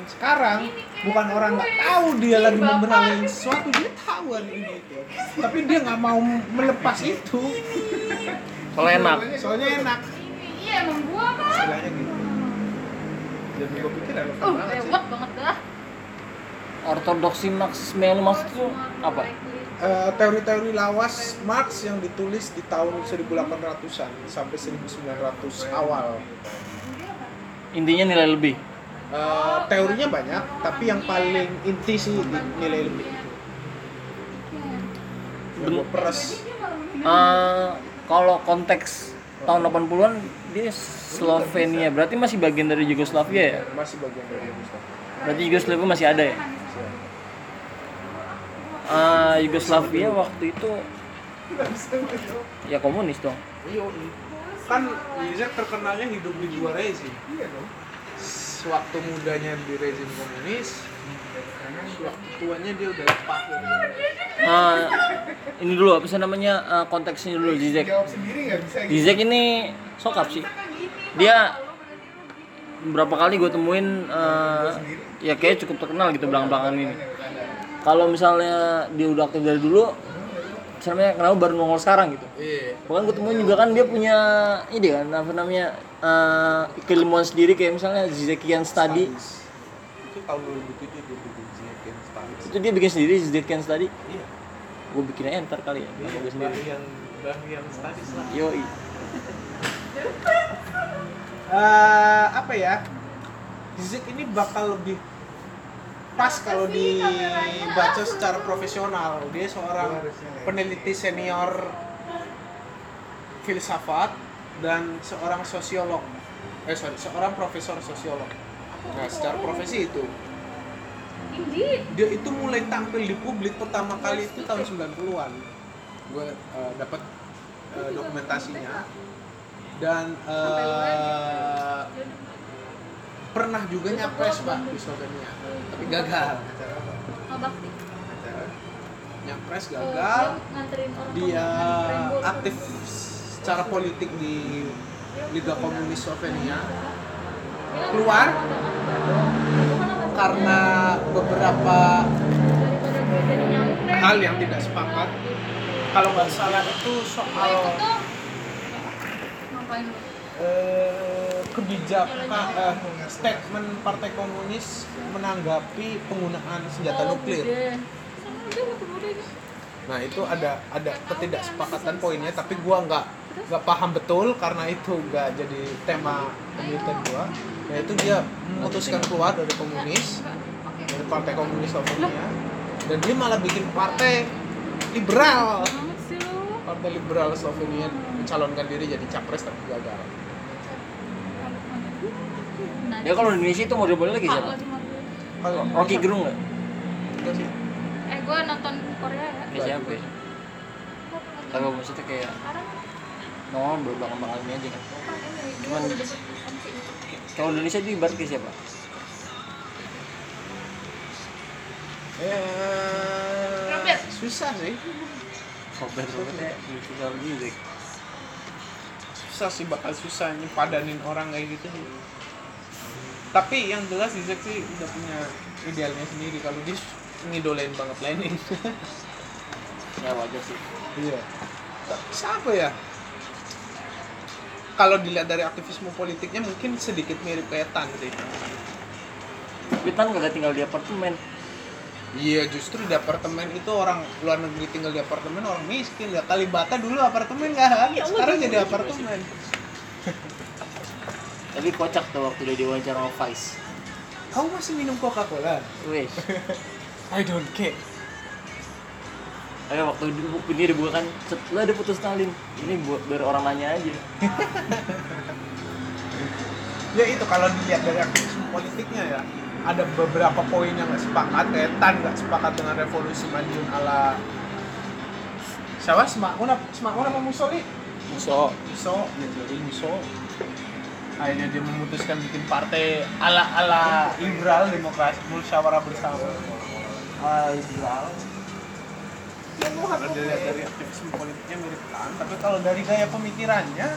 [SPEAKER 3] sekarang bukan orang nggak tahu dia lagi memberhalakan sesuatu, dia tahu hari ini itu. Tapi dia nggak mau melepas itu.
[SPEAKER 2] kalau enak
[SPEAKER 3] Soalnya enak.
[SPEAKER 6] Iya emang gua kan.
[SPEAKER 3] Istilahnya gitu. Jadi gue pikir relevan
[SPEAKER 6] Uh,
[SPEAKER 3] banget sih.
[SPEAKER 6] banget dah.
[SPEAKER 2] ortodoksi marxisme yang maksud itu apa
[SPEAKER 3] Eh, teori-teori lawas Marx yang ditulis di tahun 1800-an sampai 1900 awal.
[SPEAKER 2] intinya nilai lebih
[SPEAKER 3] Eh, teorinya banyak, tapi yang paling inti sih di nilai lebih.
[SPEAKER 5] gue peres
[SPEAKER 2] Eh, kalau konteks tahun 80-an dia Slovenia. Berarti masih bagian dari Yugoslavia ya?
[SPEAKER 5] Masih bagian dari Yugoslavia.
[SPEAKER 2] Berarti Yugoslavia masih ada ya? Eh, Yugoslavia waktu itu ya komunis dong.
[SPEAKER 3] Iya, kan Zizek terkenalnya hidup di dua rezim.
[SPEAKER 5] iya dong
[SPEAKER 3] Sewaktu mudanya di rezim komunis, sewaktu tuanya dia udah lepas
[SPEAKER 2] Eh, ini dulu apa sih namanya? Eh, konteksnya dulu Zizek.
[SPEAKER 5] Gitu?
[SPEAKER 2] Zizek ini sokap sih. Dia berapa kali gue temuin eh, ya kayak cukup terkenal gitu belakang-belakangan ini. Kalau misalnya dia udah aktif dari dulu misalnya kenapa baru nongol sekarang gitu
[SPEAKER 3] Iya.
[SPEAKER 2] bahkan gue temuin juga kan dia punya ini kan apa namanya eh, keilmuan sendiri kayak misalnya Zizekian Study
[SPEAKER 3] Itu tahun 2007 dia bikin Zizekian Studies.
[SPEAKER 2] itu dia bikin sendiri Zizekian Study
[SPEAKER 3] Iya.
[SPEAKER 2] gue bikin aja ntar kali ya
[SPEAKER 3] Dia
[SPEAKER 2] gue sendiri
[SPEAKER 3] Bahian Bahian Studies lah.
[SPEAKER 2] yoi
[SPEAKER 3] Eh, apa ya? Zizek ini bakal lebih pas kalau dibaca secara profesional. Dia seorang peneliti senior filsafat dan seorang sosiolog. Eh sorry, seorang profesor sosiolog. Nah, secara profesi itu. Dia itu mulai tampil di publik pertama kali itu tahun 90-an. Gue eh, dapat eh, dokumentasinya dan eh, pernah juga nyapres pak di Slovenia tapi gagal.
[SPEAKER 6] Oh, bakti.
[SPEAKER 3] nyapres
[SPEAKER 6] Oh,
[SPEAKER 3] gagal.
[SPEAKER 6] dia
[SPEAKER 3] aktif secara politik di Liga Komunis Slovenia. Keluar karena beberapa hal yang tidak sepakat. Kalau nggak salah itu soal eh, kebijakan eh, statement Partai Komunis menanggapi penggunaan senjata
[SPEAKER 6] Oh,
[SPEAKER 3] nuklir.
[SPEAKER 6] ke bude.
[SPEAKER 3] Nah itu ada ada ketidaksepakatan poinnya, tapi gua nggak nggak paham betul karena itu nggak jadi tema penelitian gua. Yaitu dia memutuskan keluar dari komunis, dari Partai Komunis Slovenia, dan dia malah bikin partai liberal. Partai Liberal Slovenia mencalonkan diri jadi capres tapi gagal.
[SPEAKER 2] Ya kalau di Indonesia itu model-model lagi
[SPEAKER 6] Pak,
[SPEAKER 2] siapa.
[SPEAKER 3] Kalau
[SPEAKER 2] Rocky Gerung nggak.
[SPEAKER 6] Eh, gue nonton Korea ya.
[SPEAKER 2] kayak siapa ya? Kagak maksudnya kayak
[SPEAKER 6] Sekarang
[SPEAKER 2] nongol belakang belakang ini aja kan Cuman- kalau Indonesia itu ibarat kayak siapa
[SPEAKER 3] Eh,
[SPEAKER 6] Robert.
[SPEAKER 3] susah sih.
[SPEAKER 2] Robert Robertnya bisa Zizek
[SPEAKER 3] Susah sih bakal susah nyepadanin orang kayak gitu sih. Tapi yang jelas Zizek sih udah punya idealnya sendiri kalau dia ngidolain banget Lenin. *laughs*
[SPEAKER 2] ya wajar sih
[SPEAKER 3] Iya. Tapi siapa ya? Kalau dilihat dari aktivisme politiknya mungkin sedikit mirip kayak Tan sih.
[SPEAKER 2] tapi Tan kagak tinggal di apartemen
[SPEAKER 3] Iya justru di apartemen itu orang luar negeri tinggal di apartemen orang miskin. Lihat Kalibata dulu apartemen nggak ada, sekarang jadi apartemen. *laughs*
[SPEAKER 2] tapi kocak tuh waktu dia diwawancara sama Vice
[SPEAKER 3] Kamu masih minum Coca-Cola?
[SPEAKER 2] weh
[SPEAKER 3] I don't care.
[SPEAKER 2] Eh waktu di buku ini dibuka kan setelah ada putus Stalin. Ini buat biar orang nanya aja. *laughs*
[SPEAKER 3] Ya itu kalau dilihat dari aktivisme politiknya ya ada beberapa poin yang nggak sepakat kayak Tan nggak sepakat dengan revolusi Madiun ala siapa? Semakun apa Semakun apa Musoli
[SPEAKER 2] musuh
[SPEAKER 3] Muso. Ya jadi Muso akhirnya dia memutuskan bikin partai ala ala liberal demokrasi musyawarah bersama. Ala liberal ya kalau dilihat dari aktivisme politiknya mirip Tan tapi kalau dari gaya pemikirannya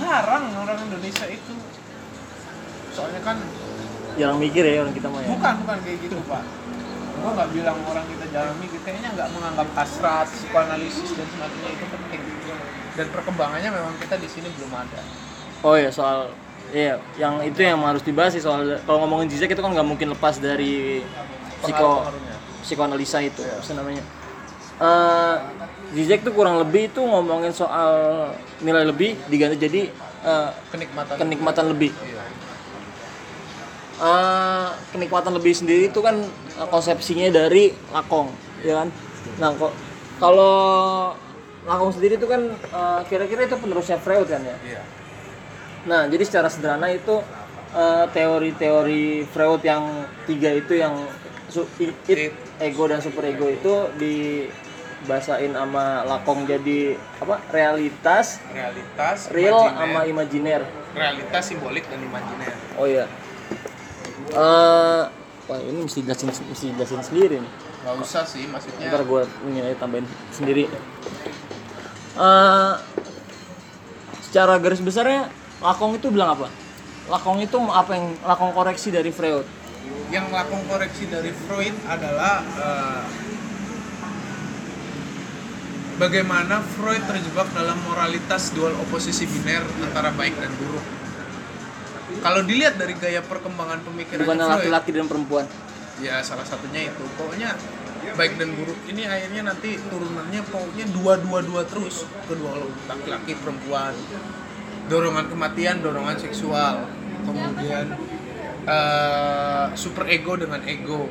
[SPEAKER 3] jarang orang Indonesia itu. Soalnya kan
[SPEAKER 2] jarang mikir ya orang kita mah ya.
[SPEAKER 3] Bukan bukan kayak gitu pak. Gua nggak bilang orang kita jarang mikir kayaknya nggak menganggap hasrat psikoanalisis dan semacamnya itu penting dan perkembangannya memang kita di sini belum ada
[SPEAKER 2] oh ya soal Iya, yang itu yang harus dibahas sih soal kalau ngomongin Zizek itu kan nggak mungkin lepas dari psiko psikoanalisa itu apa namanya. Eh Zizek tuh kurang lebih itu ngomongin soal nilai lebih diganti jadi eh,
[SPEAKER 3] kenikmatan
[SPEAKER 2] kenikmatan lebih.
[SPEAKER 3] Iya.
[SPEAKER 2] Eh, kenikmatan lebih sendiri itu kan konsepsinya dari Lakong, ya kan? Nah, kok kalau Lakong sendiri itu kan eh, kira-kira itu penerusnya Freud kan ya?
[SPEAKER 3] Iya.
[SPEAKER 2] Nah, jadi secara sederhana itu eh, teori-teori Freud yang tiga itu yang su- it, it, ego dan superego itu dibahasain sama Lakong jadi apa? Realitas,
[SPEAKER 3] Realitas,
[SPEAKER 2] real
[SPEAKER 3] imajiner.
[SPEAKER 2] sama imajiner.
[SPEAKER 3] realitas simbolik dan imajiner.
[SPEAKER 2] Oh iya. Eh, wah ini mesti jelasin mesti jelasin sendiri nih.
[SPEAKER 3] Gak usah sih, maksudnya
[SPEAKER 2] Ntar gue ini tambahin sendiri. Eh, secara garis besarnya Lakong itu bilang apa? Lakong itu apa yang Lakong koreksi dari Freud?
[SPEAKER 3] yang lakong koreksi dari Freud adalah eh, bagaimana Freud terjebak dalam moralitas dual oposisi biner antara baik dan buruk. Kalau dilihat dari gaya perkembangan pemikiran
[SPEAKER 2] Bukannya
[SPEAKER 3] Freud,
[SPEAKER 2] laki-laki dan perempuan.
[SPEAKER 3] ya salah satunya itu. Pokoknya baik dan buruk ini akhirnya nanti turunannya pokoknya dua dua dua terus. Kedua laki-laki perempuan. Dorongan kematian dorongan seksual. Kemudian eh, super ego dengan ego.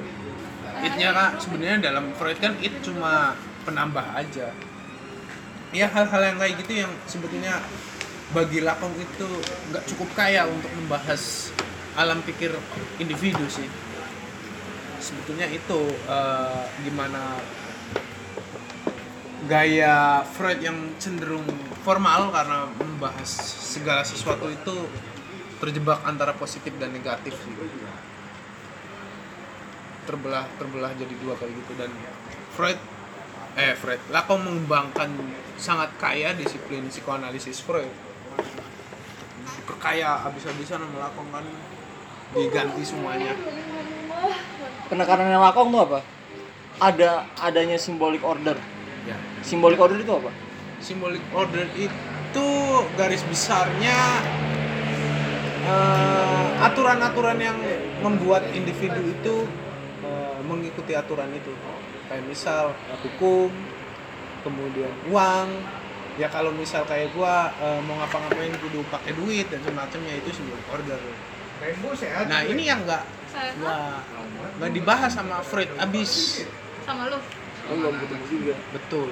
[SPEAKER 3] Itnya kak sebenarnya dalam Freud kan it cuma penambah aja. Ya hal-hal yang kayak gitu yang sebetulnya bagi Lakong itu nggak cukup kaya untuk membahas alam pikir individu sih sebetulnya itu eh, gimana gaya Freud yang cenderung formal karena membahas segala sesuatu itu terjebak antara positif dan negatif sih. Terbelah terbelah jadi dua kayak gitu. Dan Freud eh Freud Lacan mengembangkan sangat kaya disiplin psikoanalisis Freud. Perkaya habis-habisan sama Lacan kan diganti semuanya
[SPEAKER 2] Penekanannya Lakong tuh apa? Ada adanya symbolic order.
[SPEAKER 3] ya
[SPEAKER 2] Symbolic order itu apa?
[SPEAKER 3] symbolic order itu garis besarnya eh, aturan-aturan yang membuat individu itu eh, mengikuti aturan itu kayak misal hukum kemudian uang ya kalau misal kayak gua eh, mau ngapa-ngapain kudu pakai duit dan semacamnya itu symbolic order nah ini yang nggak
[SPEAKER 6] Saya
[SPEAKER 3] nggak nggak dibahas sama Freud abis
[SPEAKER 6] sama lu.
[SPEAKER 2] Belum ketemu juga.
[SPEAKER 3] Betul.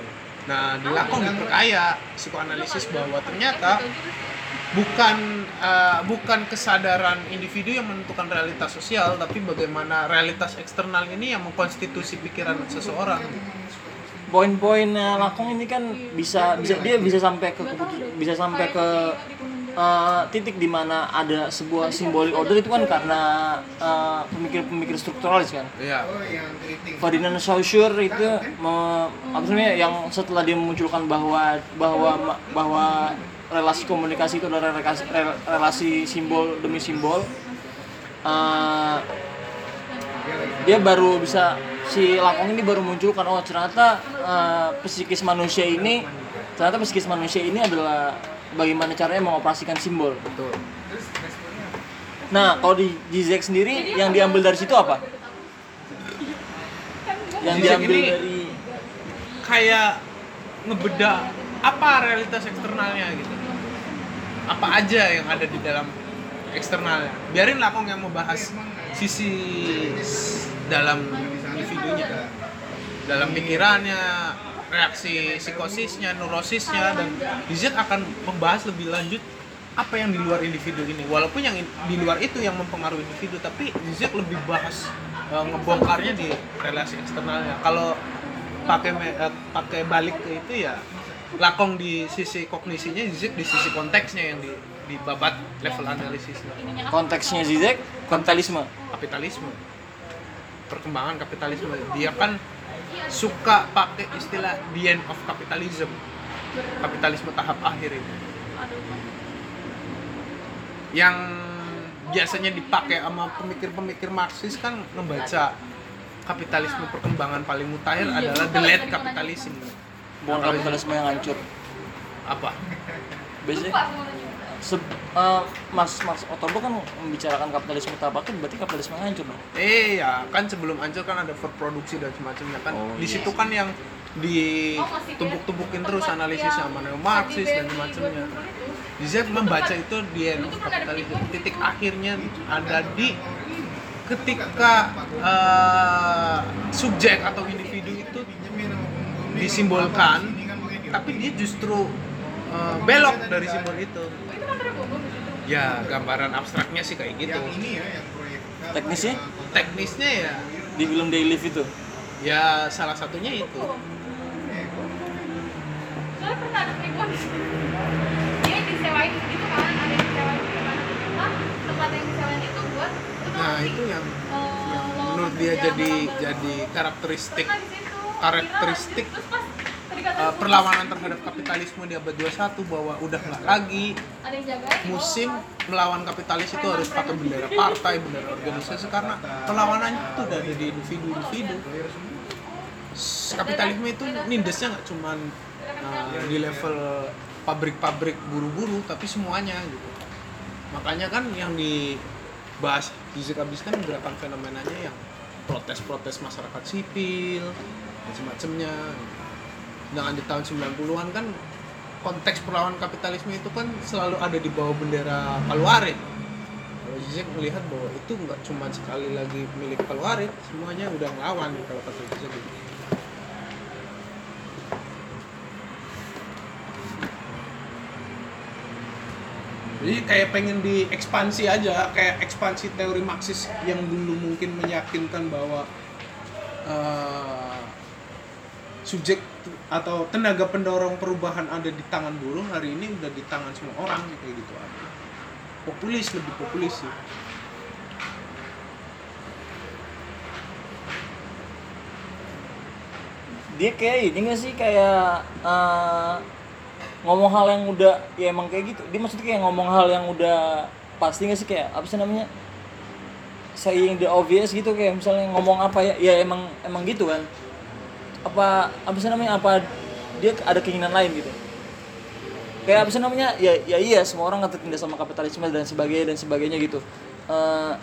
[SPEAKER 3] Nah, di Lakong diperkaya psikoanalisis bahwa ternyata bukan eh, bukan kesadaran individu yang menentukan realitas sosial, tapi bagaimana realitas eksternal ini yang mengkonstitusi pikiran seseorang.
[SPEAKER 2] Poin-poinnya Lakong ini kan bisa bisa dia bisa sampai ke bisa sampai ke eh, titik di mana ada sebuah simbolik order itu kan karena eh, pemikir-pemikir strukturalis kan.
[SPEAKER 3] Iya.
[SPEAKER 2] Ferdinand Saussure itu me, apa namanya yang setelah dia memunculkan bahwa bahwa bahwa relasi komunikasi itu adalah relasi, rel- relasi simbol demi simbol eh, dia baru bisa si Lakong ini baru muncul karena oh ternyata eh, psikis manusia ini ternyata psikis manusia ini adalah bagaimana caranya mengoperasikan simbol.
[SPEAKER 3] Betul.
[SPEAKER 2] Nah, kalau di Zizek sendiri yang diambil dari situ apa? Yang
[SPEAKER 3] Zizek
[SPEAKER 2] diambil
[SPEAKER 3] ini-
[SPEAKER 2] dari
[SPEAKER 3] Kayak ngebeda apa realitas eksternalnya gitu. Apa aja yang ada di dalam eksternalnya. Biarin Lakong yang membahas sisi s- dalam individunya. Dalam pikirannya, reaksi psikosisnya, neurosisnya dan Zizek akan membahas lebih lanjut apa yang di luar individu ini. Walaupun yang di luar itu yang mempengaruhi individu, tapi Zizek lebih bahas eh, ngebongkarnya di relasi eksternalnya. Kalau pakai eh, pakai balik ke itu ya Lakong di sisi kognisinya, Zizek di sisi konteksnya yang di di babat level analisisnya.
[SPEAKER 2] konteksnya Zizek kapitalisme.
[SPEAKER 3] Kapitalisme. Perkembangan kapitalisme. Dia kan suka pakai istilah the end of capitalism. Kapitalisme tahap akhir itu. Yang biasanya dipakai sama pemikir-pemikir Marxis kan membaca kapitalisme perkembangan paling mutakhir adalah the late capitalism.
[SPEAKER 2] Bukan kapitalisme yang hancur.
[SPEAKER 3] Apa?
[SPEAKER 2] Biasanya se- eh, Mas Mas Otobo kan membicarakan kapitalisme tahap akhir berarti kapitalisme yang hancur dong.
[SPEAKER 3] Eh ya kan sebelum hancur kan ada produksi dan semacamnya kan
[SPEAKER 2] Oh,
[SPEAKER 3] di
[SPEAKER 2] iya.
[SPEAKER 3] situ kan yang ditumpuk-tumpukin terus analisis sama neo Marxis dan semacamnya. Zizek membaca itu di end of capitalism titik akhirnya ada di ketika eh, subjek atau individu itu disimbolkan tapi dia justru eh, belok dari simbol itu.
[SPEAKER 6] Itu kan
[SPEAKER 3] ya gambaran abstraknya sih kayak gitu.
[SPEAKER 2] Teknisnya?
[SPEAKER 3] Teknisnya ya.
[SPEAKER 2] Di film They Live itu?
[SPEAKER 3] Ya salah satunya itu.
[SPEAKER 6] Soalnya pernah ada penipuan dia disewain gitu kan ada yang disewain di mana tempat tempat yang disewain itu buat lu tau
[SPEAKER 3] nah itu yang
[SPEAKER 6] Eh,
[SPEAKER 3] menurut dia jadi jadi karakteristik karakteristik, eh,
[SPEAKER 6] terus
[SPEAKER 3] perlawanan terhadap kapitalisme di abad 21 bahwa udah nggak lagi musim melawan kapitalis itu harus pakai bendera partai, bendera organisasi karena perlawanannya itu dari di individu-individu. Kapitalisme itu nindesnya nggak cuman uh, di level pabrik-pabrik buru-buru, tapi semuanya gitu. Makanya kan yang dibahas di Zekabis kan gerakan fenomenanya yang protes-protes masyarakat sipil dan semacamnya. Dengan di tahun 90-an kan konteks perlawanan kapitalisme itu kan selalu ada di bawah bendera Paluarit. Kalau Zizek melihat bahwa itu nggak cuma sekali lagi milik Paluarit, semuanya udah ngelawan kalau kata Zizek. Jadi kayak pengen diekspansi aja, kayak ekspansi teori Marxis yang dulu mungkin meyakinkan bahwa eh, subjek atau tenaga pendorong perubahan ada di tangan buruh hari ini udah di tangan semua orang kayak gitu. Aja. Populis lebih populis sih.
[SPEAKER 2] dia kayak ini gak sih? Kayak eh, ngomong hal yang udah ya emang kayak gitu. Dia maksudnya kayak ngomong hal yang udah pasti gak sih? Kayak apa sih namanya? Saying the obvious gitu kayak misalnya ngomong apa ya? Ya emang emang gitu kan apa apa sih namanya apa dia ada keinginan lain gitu kayak apa sih namanya ya ya iya semua orang nggak tertindas sama kapitalisme dan sebagainya dan sebagainya gitu Eh,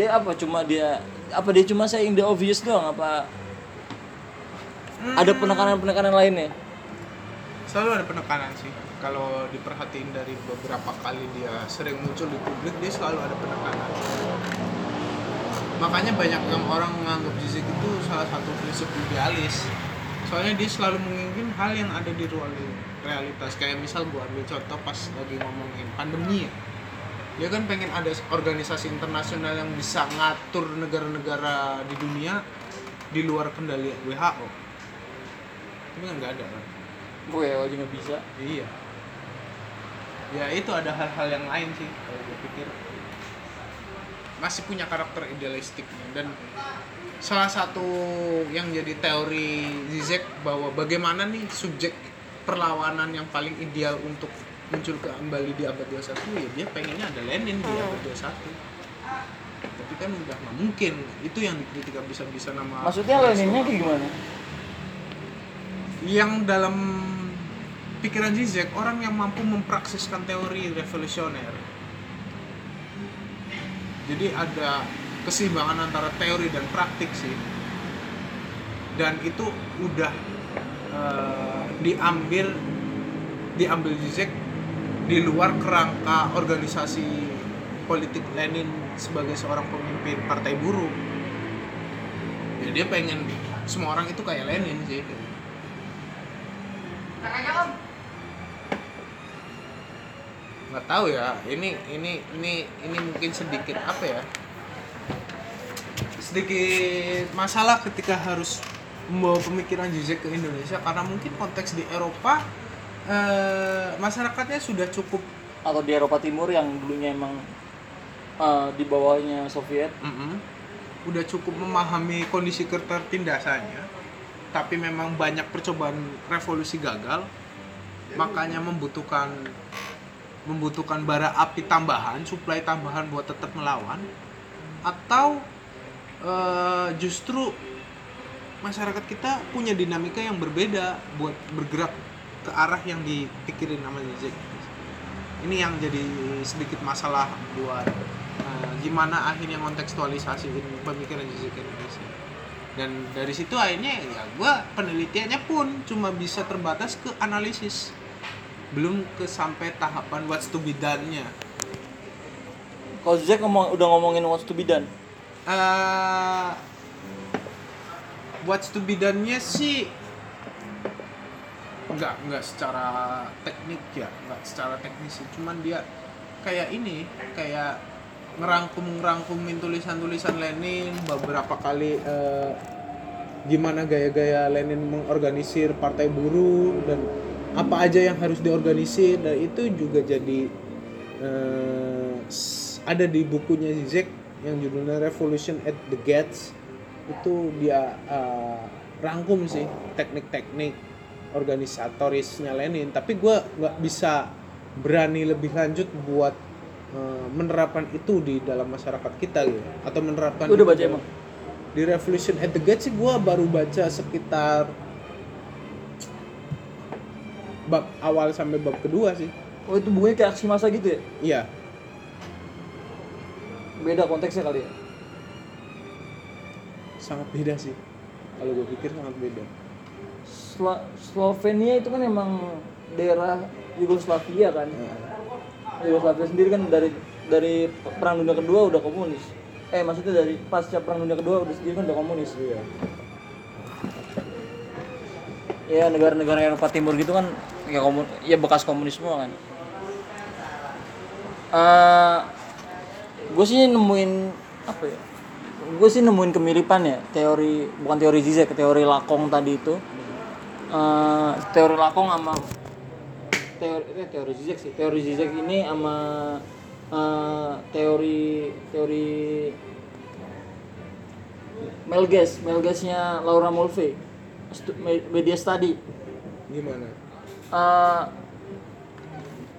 [SPEAKER 2] dia apa cuma dia apa dia cuma saying the obvious doang apa ada penekanan-penekanan lainnya
[SPEAKER 3] Selalu ada penekanan sih. Kalau diperhatiin dari beberapa kali dia sering muncul di publik, dia selalu ada penekanan. Makanya banyak yang orang menganggap Zizek itu salah satu prinsip idealis. Soalnya dia selalu menginginkan hal yang ada di ruang realitas. Kayak misal gua ambil contoh pas lagi ngomongin pandemi ya. Dia kan pengen ada organisasi internasional yang bisa ngatur negara-negara di dunia di luar kendali WHO. Tapi kan nggak ada kan.
[SPEAKER 2] gue aja nggak bisa
[SPEAKER 3] Iya. Ya itu ada hal-hal yang lain sih kalau gue pikir masih punya karakter idealistiknya. Dan salah satu yang jadi teori Zizek bahwa bagaimana nih subjek perlawanan yang paling ideal untuk muncul kembali di abad 21 ya dia pengennya ada Lenin di abad 21 tapi kan udah nggak mungkin. Itu yang dikritik bisa-bisa nama
[SPEAKER 2] maksudnya Leninnya kayak gimana?
[SPEAKER 3] Yang dalam pikiran Zizek orang yang mampu mempraksiskan teori revolusioner jadi ada keseimbangan antara teori dan praktik sih. Dan itu udah eh, diambil diambil Zizek di luar kerangka organisasi politik Lenin sebagai seorang pemimpin partai buruh ya dia pengen semua orang itu kayak Lenin sih nggak tahu ya. Ini ini ini ini mungkin sedikit apa ya? Sedikit masalah ketika harus membawa pemikiran Zizek ke Indonesia karena mungkin konteks di Eropa eh, masyarakatnya sudah cukup
[SPEAKER 2] atau di Eropa Timur yang dulunya emang eh, di bawahnya Soviet.
[SPEAKER 3] Mm-mm, udah cukup memahami kondisi ketertindasannya tapi memang banyak percobaan revolusi gagal. Makanya membutuhkan membutuhkan bara api tambahan suplai tambahan buat tetap melawan atau eh, justru masyarakat kita punya dinamika yang berbeda buat bergerak ke arah yang dipikirin sama Zizek ini yang jadi sedikit masalah buat eh, gimana akhirnya kontekstualisasi pemikiran Zizek Indonesia. Dan dari situ akhirnya ya gue penelitiannya pun cuma bisa terbatas ke analisis belum ke sampai tahapan what's to be done-nya.
[SPEAKER 2] Kalau Zizek ngomong udah ngomongin what's to be done?
[SPEAKER 3] Eh, what's to be done-nya sih nggak nggak secara teknik ya nggak secara teknis sih. Cuman dia kayak ini kayak ngerangkum ngerangkumin tulisan-tulisan Lenin beberapa kali eh, gimana gaya-gaya Lenin mengorganisir partai buruh dan apa aja yang harus diorganisir dan itu juga jadi s- ada di bukunya Zizek yang judulnya Revolution at the Gates. Itu dia eh, rangkum sih teknik-teknik organisatorisnya Lenin. Tapi gua nggak bisa berani lebih lanjut buat eh, menerapkan itu di dalam masyarakat kita gitu. Atau menerapkan
[SPEAKER 2] udah baca emang?
[SPEAKER 3] di Revolution at the Gates sih gua baru baca sekitar bab awal sampai bab kedua sih
[SPEAKER 2] Oh itu bukunya kayak aksi massa gitu ya?
[SPEAKER 3] iya
[SPEAKER 2] Beda konteksnya kali ya?
[SPEAKER 3] sangat beda sih kalau gue pikir sangat beda
[SPEAKER 2] Slo- Slovenia itu kan emang daerah Yugoslavia kan? Yugoslavia sendiri kan dari dari perang dunia kedua udah komunis. Eh maksudnya dari pasca perang dunia kedua udah sendiri kan udah komunis.
[SPEAKER 3] iya
[SPEAKER 2] Ya negara-negara Eropa Timur gitu kan ya komun ya bekas komunisme kan. Eh gue sih nemuin apa ya? Gue sih nemuin kemiripan ya teori bukan teori Zizek, teori Lakong tadi itu. Eh teori Lakong sama teori eh, teori Zizek sih. Teori Zizek ini sama eh, teori teori Melges, Melgesnya Laura Mulvey. Media study.
[SPEAKER 3] gimana
[SPEAKER 2] Eh,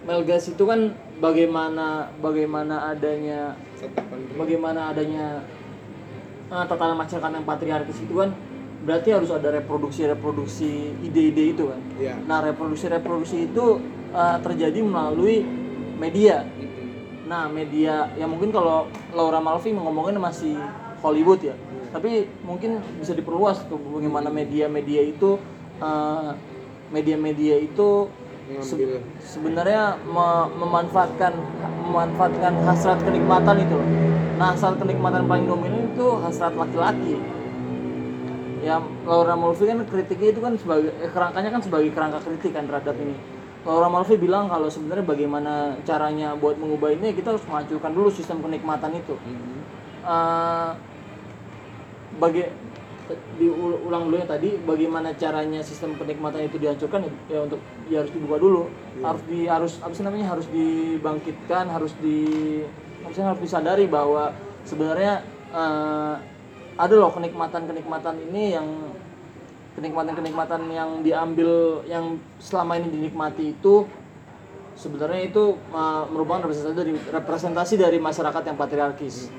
[SPEAKER 2] Melges itu kan bagaimana bagaimana adanya bagaimana adanya eh, tatanan masyarakat yang patriarkis itu kan berarti harus ada reproduksi-reproduksi ide-ide itu kan.
[SPEAKER 3] Iya.
[SPEAKER 2] Nah, reproduksi-reproduksi itu eh, terjadi melalui media. Nah, media yang mungkin kalau Laura Malvi ngomongin masih Hollywood ya. Tapi mungkin bisa diperluas ke bagaimana media-media itu eh, media-media itu se-
[SPEAKER 3] Mengambil.
[SPEAKER 2] sebenarnya me- memanfaatkan memanfaatkan hasrat kenikmatan itu loh. Nah, hasrat kenikmatan paling dominan itu hasrat laki-laki. Ya, Laura Mulvey kan kritiknya itu kan sebagai eh, kerangkanya kan sebagai kerangka kritik kan terhadap ini. Laura Mulvey bilang kalau sebenarnya bagaimana caranya buat mengubah ini kita harus menghancurkan dulu sistem kenikmatan itu. Eh, bagi diulang dulu yang tadi bagaimana caranya sistem kenikmatan itu dihancurkan ya, ya untuk ya harus dibuka dulu harus di harus apa sih namanya harus dibangkitkan harus di maksudnya harus disadari bahwa sebenarnya eh, ada loh kenikmatan kenikmatan ini yang kenikmatan kenikmatan yang diambil yang selama ini dinikmati itu sebenarnya itu eh, merupakan representasi dari representasi dari masyarakat yang patriarkis.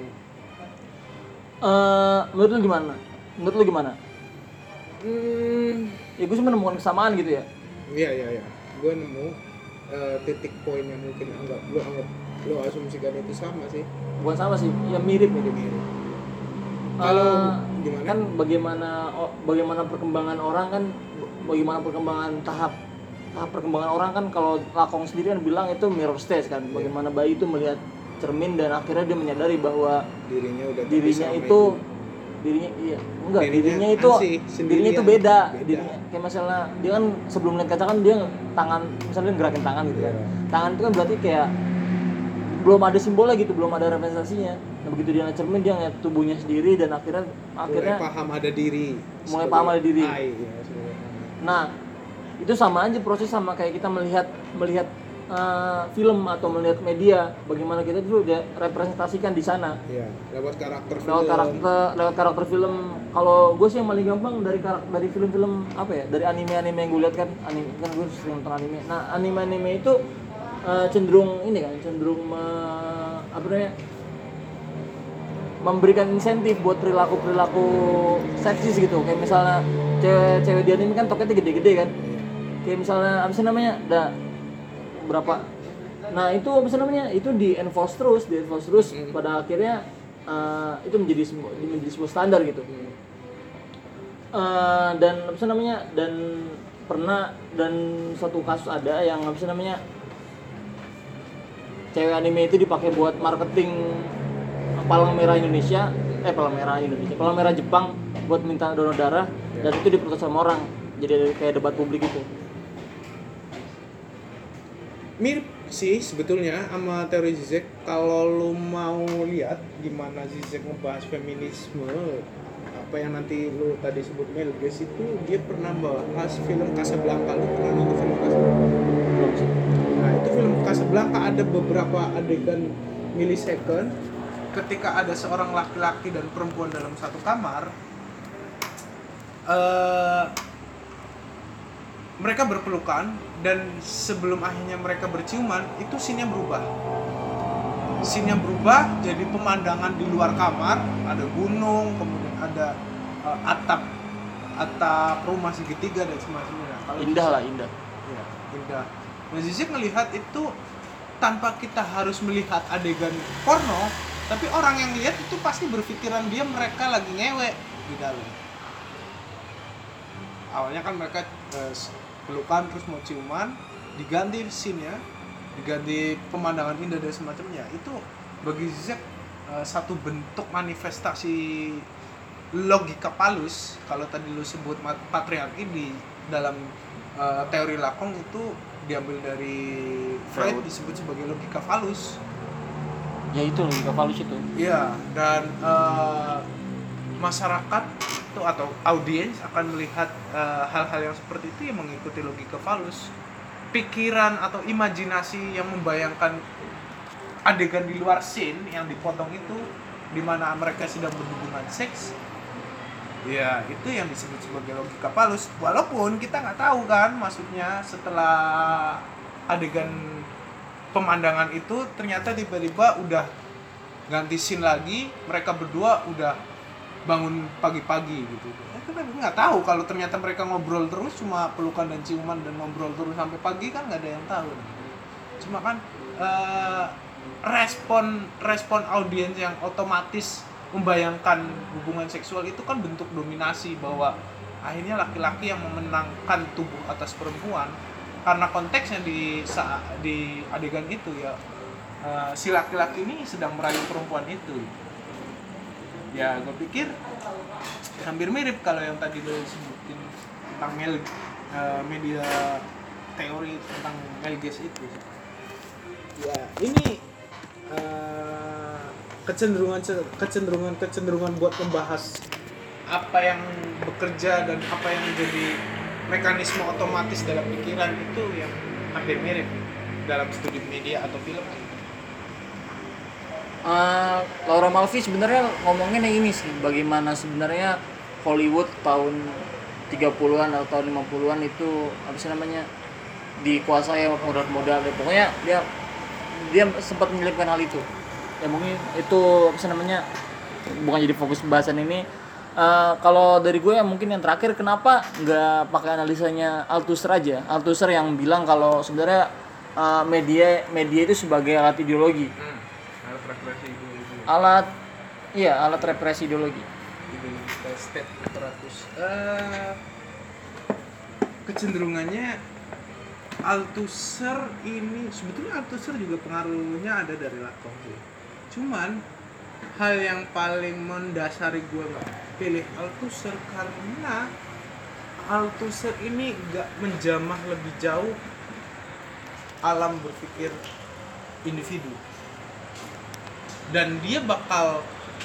[SPEAKER 2] Eh, menurut lu gimana? Menurut lu gimana?
[SPEAKER 3] Hmm,
[SPEAKER 2] Ya gue sih menemukan kesamaan gitu ya.
[SPEAKER 3] iya iya iya. Gue nemu eh, titik poin yang mungkin anggap lo anggap lo asumsikan itu sama sih.
[SPEAKER 2] Bukan sama sih, ya mirip mirip.
[SPEAKER 3] Mirip. Kalau
[SPEAKER 2] Eh,
[SPEAKER 3] gimana?
[SPEAKER 2] Kan bagaimana oh, bagaimana perkembangan orang kan bagaimana perkembangan tahap tahap perkembangan orang kan kalau Lakong sendiri kan bilang itu mirror stage kan. Bagaimana bayi itu melihat cermin dan akhirnya dia menyadari bahwa
[SPEAKER 3] dirinya udah
[SPEAKER 2] dirinya itu. Dirinya iya enggak
[SPEAKER 3] Dirinya
[SPEAKER 2] dirinya, itu dirinya itu beda.
[SPEAKER 3] Beda.
[SPEAKER 2] dirinya kayak misalnya dia kan sebelum lihat kaca kan dia tangan misalnya dia gerakin tangan gitu kan
[SPEAKER 3] Iya.
[SPEAKER 2] tangan itu kan berarti kayak belum ada simbolnya gitu belum ada representasinya nah, begitu dia ngeliat cermin dia ngeliat tubuhnya sendiri dan akhirnya
[SPEAKER 3] mulai
[SPEAKER 2] akhirnya
[SPEAKER 3] paham ada diri.
[SPEAKER 2] mulai paham ada diri.
[SPEAKER 3] I, ya,
[SPEAKER 2] nah itu sama aja proses sama kayak kita melihat melihat eh, film atau melihat media bagaimana kita dulu dia representasikan di sana.
[SPEAKER 3] Iya, lewat karakter
[SPEAKER 2] lewat
[SPEAKER 3] film.
[SPEAKER 2] karakter lewat karakter film. Kalau gue sih yang paling gampang dari karak- dari film-film apa ya? Dari anime-anime yang gue lihat kan anime kan gue sering nonton anime. Nah anime-anime itu eh, cenderung ini kan cenderung me- apa namanya memberikan insentif buat perilaku perilaku seksis gitu. Kayak misalnya cewek-cewek di anime kan toketnya gede-gede kan. Kayak misalnya apa sih namanya? Ada berapa. Nah itu apa sih namanya itu di enforce terus di enforce terus pada akhirnya eh, itu menjadi sebuah menjadi sebuah standar gitu. Eh, dan apa sih namanya dan pernah dan satu kasus ada yang apa sih namanya cewek anime itu dipakai buat marketing palang merah Indonesia eh palang merah Indonesia palang merah Jepang buat minta donor darah dan itu diprotes sama orang. Jadi kayak debat publik itu
[SPEAKER 3] mirip sih sebetulnya sama teori Zizek kalau lu mau lihat gimana Zizek ngebahas feminisme apa yang nanti lu tadi sebut Mel itu dia pernah bahas film Casablanca. Lu pernah nonton film Casablanca? Nah itu film Casablanca ada beberapa adegan milisecond. Ketika ada seorang laki-laki dan perempuan dalam satu kamar eh mereka berpelukan dan sebelum akhirnya mereka berciuman itu scene-nya berubah. Scene-nya berubah jadi pemandangan di luar kamar ada gunung kemudian ada eh, atap atap rumah segitiga dan semacamnya. Kalau
[SPEAKER 2] Indah lah, indah.
[SPEAKER 3] ya, indah. Nah Zizek melihat itu tanpa kita harus melihat adegan porno tapi orang yang lihat itu pasti berpikiran dia mereka lagi ngewe di dalam. Awalnya kan mereka eh, pelukan terus mau ciuman diganti scene-nya diganti pemandangan indah dan semacamnya itu bagi Zizek eh, satu bentuk manifestasi logika palus. Kalau tadi lu sebut patriarki di dalam eh, teori Lacan itu diambil dari Freud disebut sebagai logika falus
[SPEAKER 2] Ya itu logika falus itu.
[SPEAKER 3] Iya, dan eh, masyarakat itu atau audiens akan melihat eh, hal-hal yang seperti itu yang mengikuti logika falus. Pikiran atau imajinasi yang membayangkan adegan di luar scene yang dipotong itu di mana mereka sedang berhubungan seks. Ya, itu yang disebut sebagai logika falus. Walaupun kita nggak tahu kan maksudnya setelah adegan pemandangan itu ternyata tiba-tiba udah ganti scene lagi mereka berdua udah bangun pagi-pagi gitu. Ya, kita nggak tahu kalau ternyata mereka ngobrol terus cuma pelukan dan ciuman dan ngobrol terus sampai pagi kan nggak ada yang tahu. Cuma kan eh, respon respon audiens yang otomatis membayangkan hubungan seksual itu kan bentuk dominasi bahwa akhirnya laki-laki yang memenangkan tubuh atas perempuan karena konteksnya di di adegan itu ya eh, si laki-laki ini sedang merayu perempuan itu ya gue pikir hampir mirip kalau yang tadi lo sebutin tentang mel eh, media teori tentang Melges itu. Ya ini eh, kecenderungan kecenderungan kecenderungan buat membahas apa yang bekerja dan apa yang menjadi mekanisme otomatis dalam pikiran itu yang hampir mirip dalam studi media atau film
[SPEAKER 2] Eh, Laura Malvi sebenarnya ngomongin yang ini sih, bagaimana sebenarnya Hollywood tahun 30-an atau tahun 50-an itu apa sih namanya dikuasai sama modal-modal pokoknya dia dia sempat menyelipkan hal itu. Ya mungkin itu apa sih namanya bukan jadi fokus pembahasan ini. Eh, kalau dari gue ya mungkin yang terakhir kenapa nggak pakai analisanya Althusser aja? Althusser yang bilang kalau sebenarnya eh, media media itu sebagai alat ideologi.
[SPEAKER 3] Itu
[SPEAKER 2] alat iya alat represi ideologi.
[SPEAKER 3] Ideologi state apparatus. Eh, kecenderungannya Althusser ini sebetulnya Althusser juga pengaruhnya ada dari Lacan sih. Cuman hal yang paling mendasari gue nggak pilih Althusser karena Althusser ini nggak menjamah lebih jauh alam berpikir individu dan dia bakal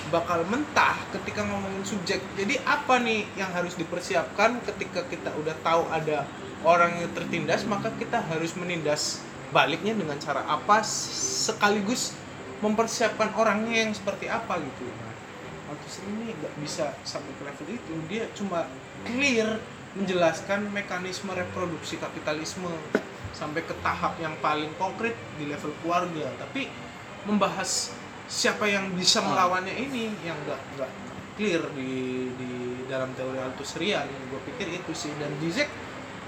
[SPEAKER 3] bakal mentah ketika ngomongin subjek. Jadi apa nih yang harus dipersiapkan ketika kita udah tahu ada orang yang tertindas maka kita harus menindas baliknya dengan cara apa sekaligus mempersiapkan orangnya yang seperti apa gitu. Nah, ini nggak bisa sampai ke level itu. Dia cuma clear menjelaskan mekanisme reproduksi kapitalisme sampai ke tahap yang paling konkret di level keluarga. Tapi membahas siapa yang bisa melawannya ini yang nggak nggak clear di di dalam teori Althusserian gue pikir itu sih. Dan Zizek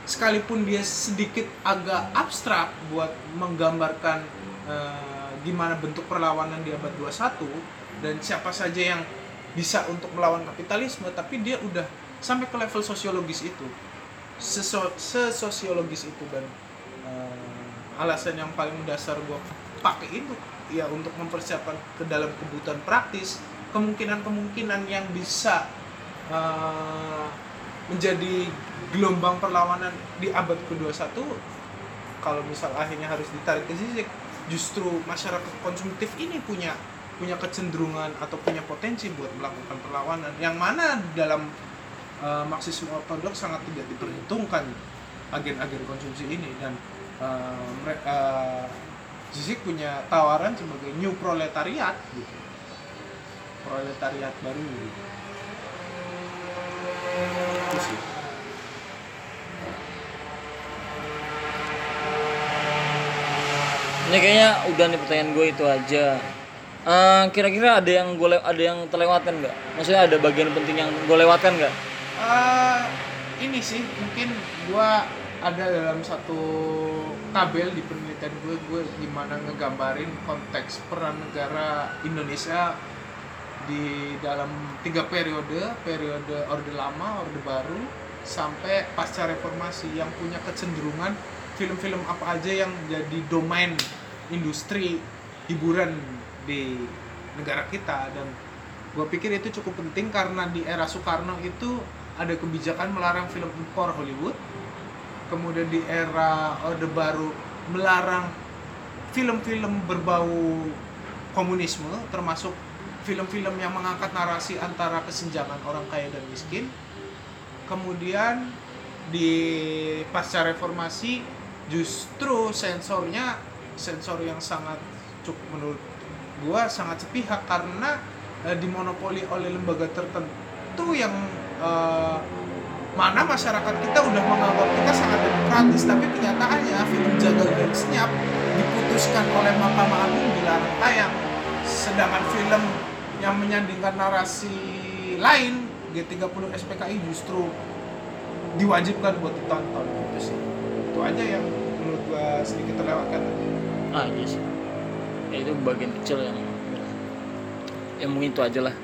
[SPEAKER 3] sekalipun dia sedikit agak abstrak buat menggambarkan eh, gimana bentuk perlawanan di abad 21 dan siapa saja yang bisa untuk melawan kapitalisme tapi dia udah sampai ke level sosiologis itu. Seso- sesosiologis itu dan eh, alasan yang paling dasar gue pakai itu ya untuk mempersiapkan ke dalam kebutuhan praktis kemungkinan-kemungkinan yang bisa eh, menjadi gelombang perlawanan di abad ke-21 kalau misal akhirnya harus ditarik ke sisi justru masyarakat konsumtif ini punya punya kecenderungan atau punya potensi buat melakukan perlawanan yang mana dalam uh, Marxisme ortodoks sangat tidak diperhitungkan agen-agen konsumsi ini dan uh, mere- uh, Zizek punya tawaran sebagai new proletariat gitu proletariat baru gitu. Itu sih.
[SPEAKER 2] Ini kayaknya udah nih pertanyaan gue itu aja. Eh, kira-kira ada yang gue ada yang terlewatkan nggak? Maksudnya ada bagian penting yang gue lewatkan nggak?
[SPEAKER 3] Eh, ini sih mungkin gua ada dalam satu tabel di penelitian gue gue gimana ngegambarin konteks peran negara Indonesia di dalam tiga periode periode orde lama orde baru sampai pasca reformasi yang punya kecenderungan film-film apa aja yang jadi domain industri hiburan di negara kita. Dan gue pikir itu cukup penting karena di era Soekarno itu ada kebijakan melarang film impor Hollywood. Kemudian di era Orde Baru melarang film-film berbau komunisme termasuk film-film yang mengangkat narasi antara kesenjangan orang kaya dan miskin. Kemudian di pasca reformasi justru sensornya sensor yang sangat cukup menurut gua sangat sepihak karena eh, dimonopoli oleh lembaga tertentu yang eh, mana masyarakat kita udah menganggap kita sangat demokratis tapi kenyataannya film jagal dan senyap diputuskan oleh Mahkamah Agung dilarang tayang sedangkan film yang menyandingkan narasi lain G30 SPKI justru diwajibkan buat ditonton gitu sih itu aja yang menurut gua sedikit terlewatkan
[SPEAKER 2] Ah iya sih. Ya itu bagian kecil yang yang mungkin itu aja lah.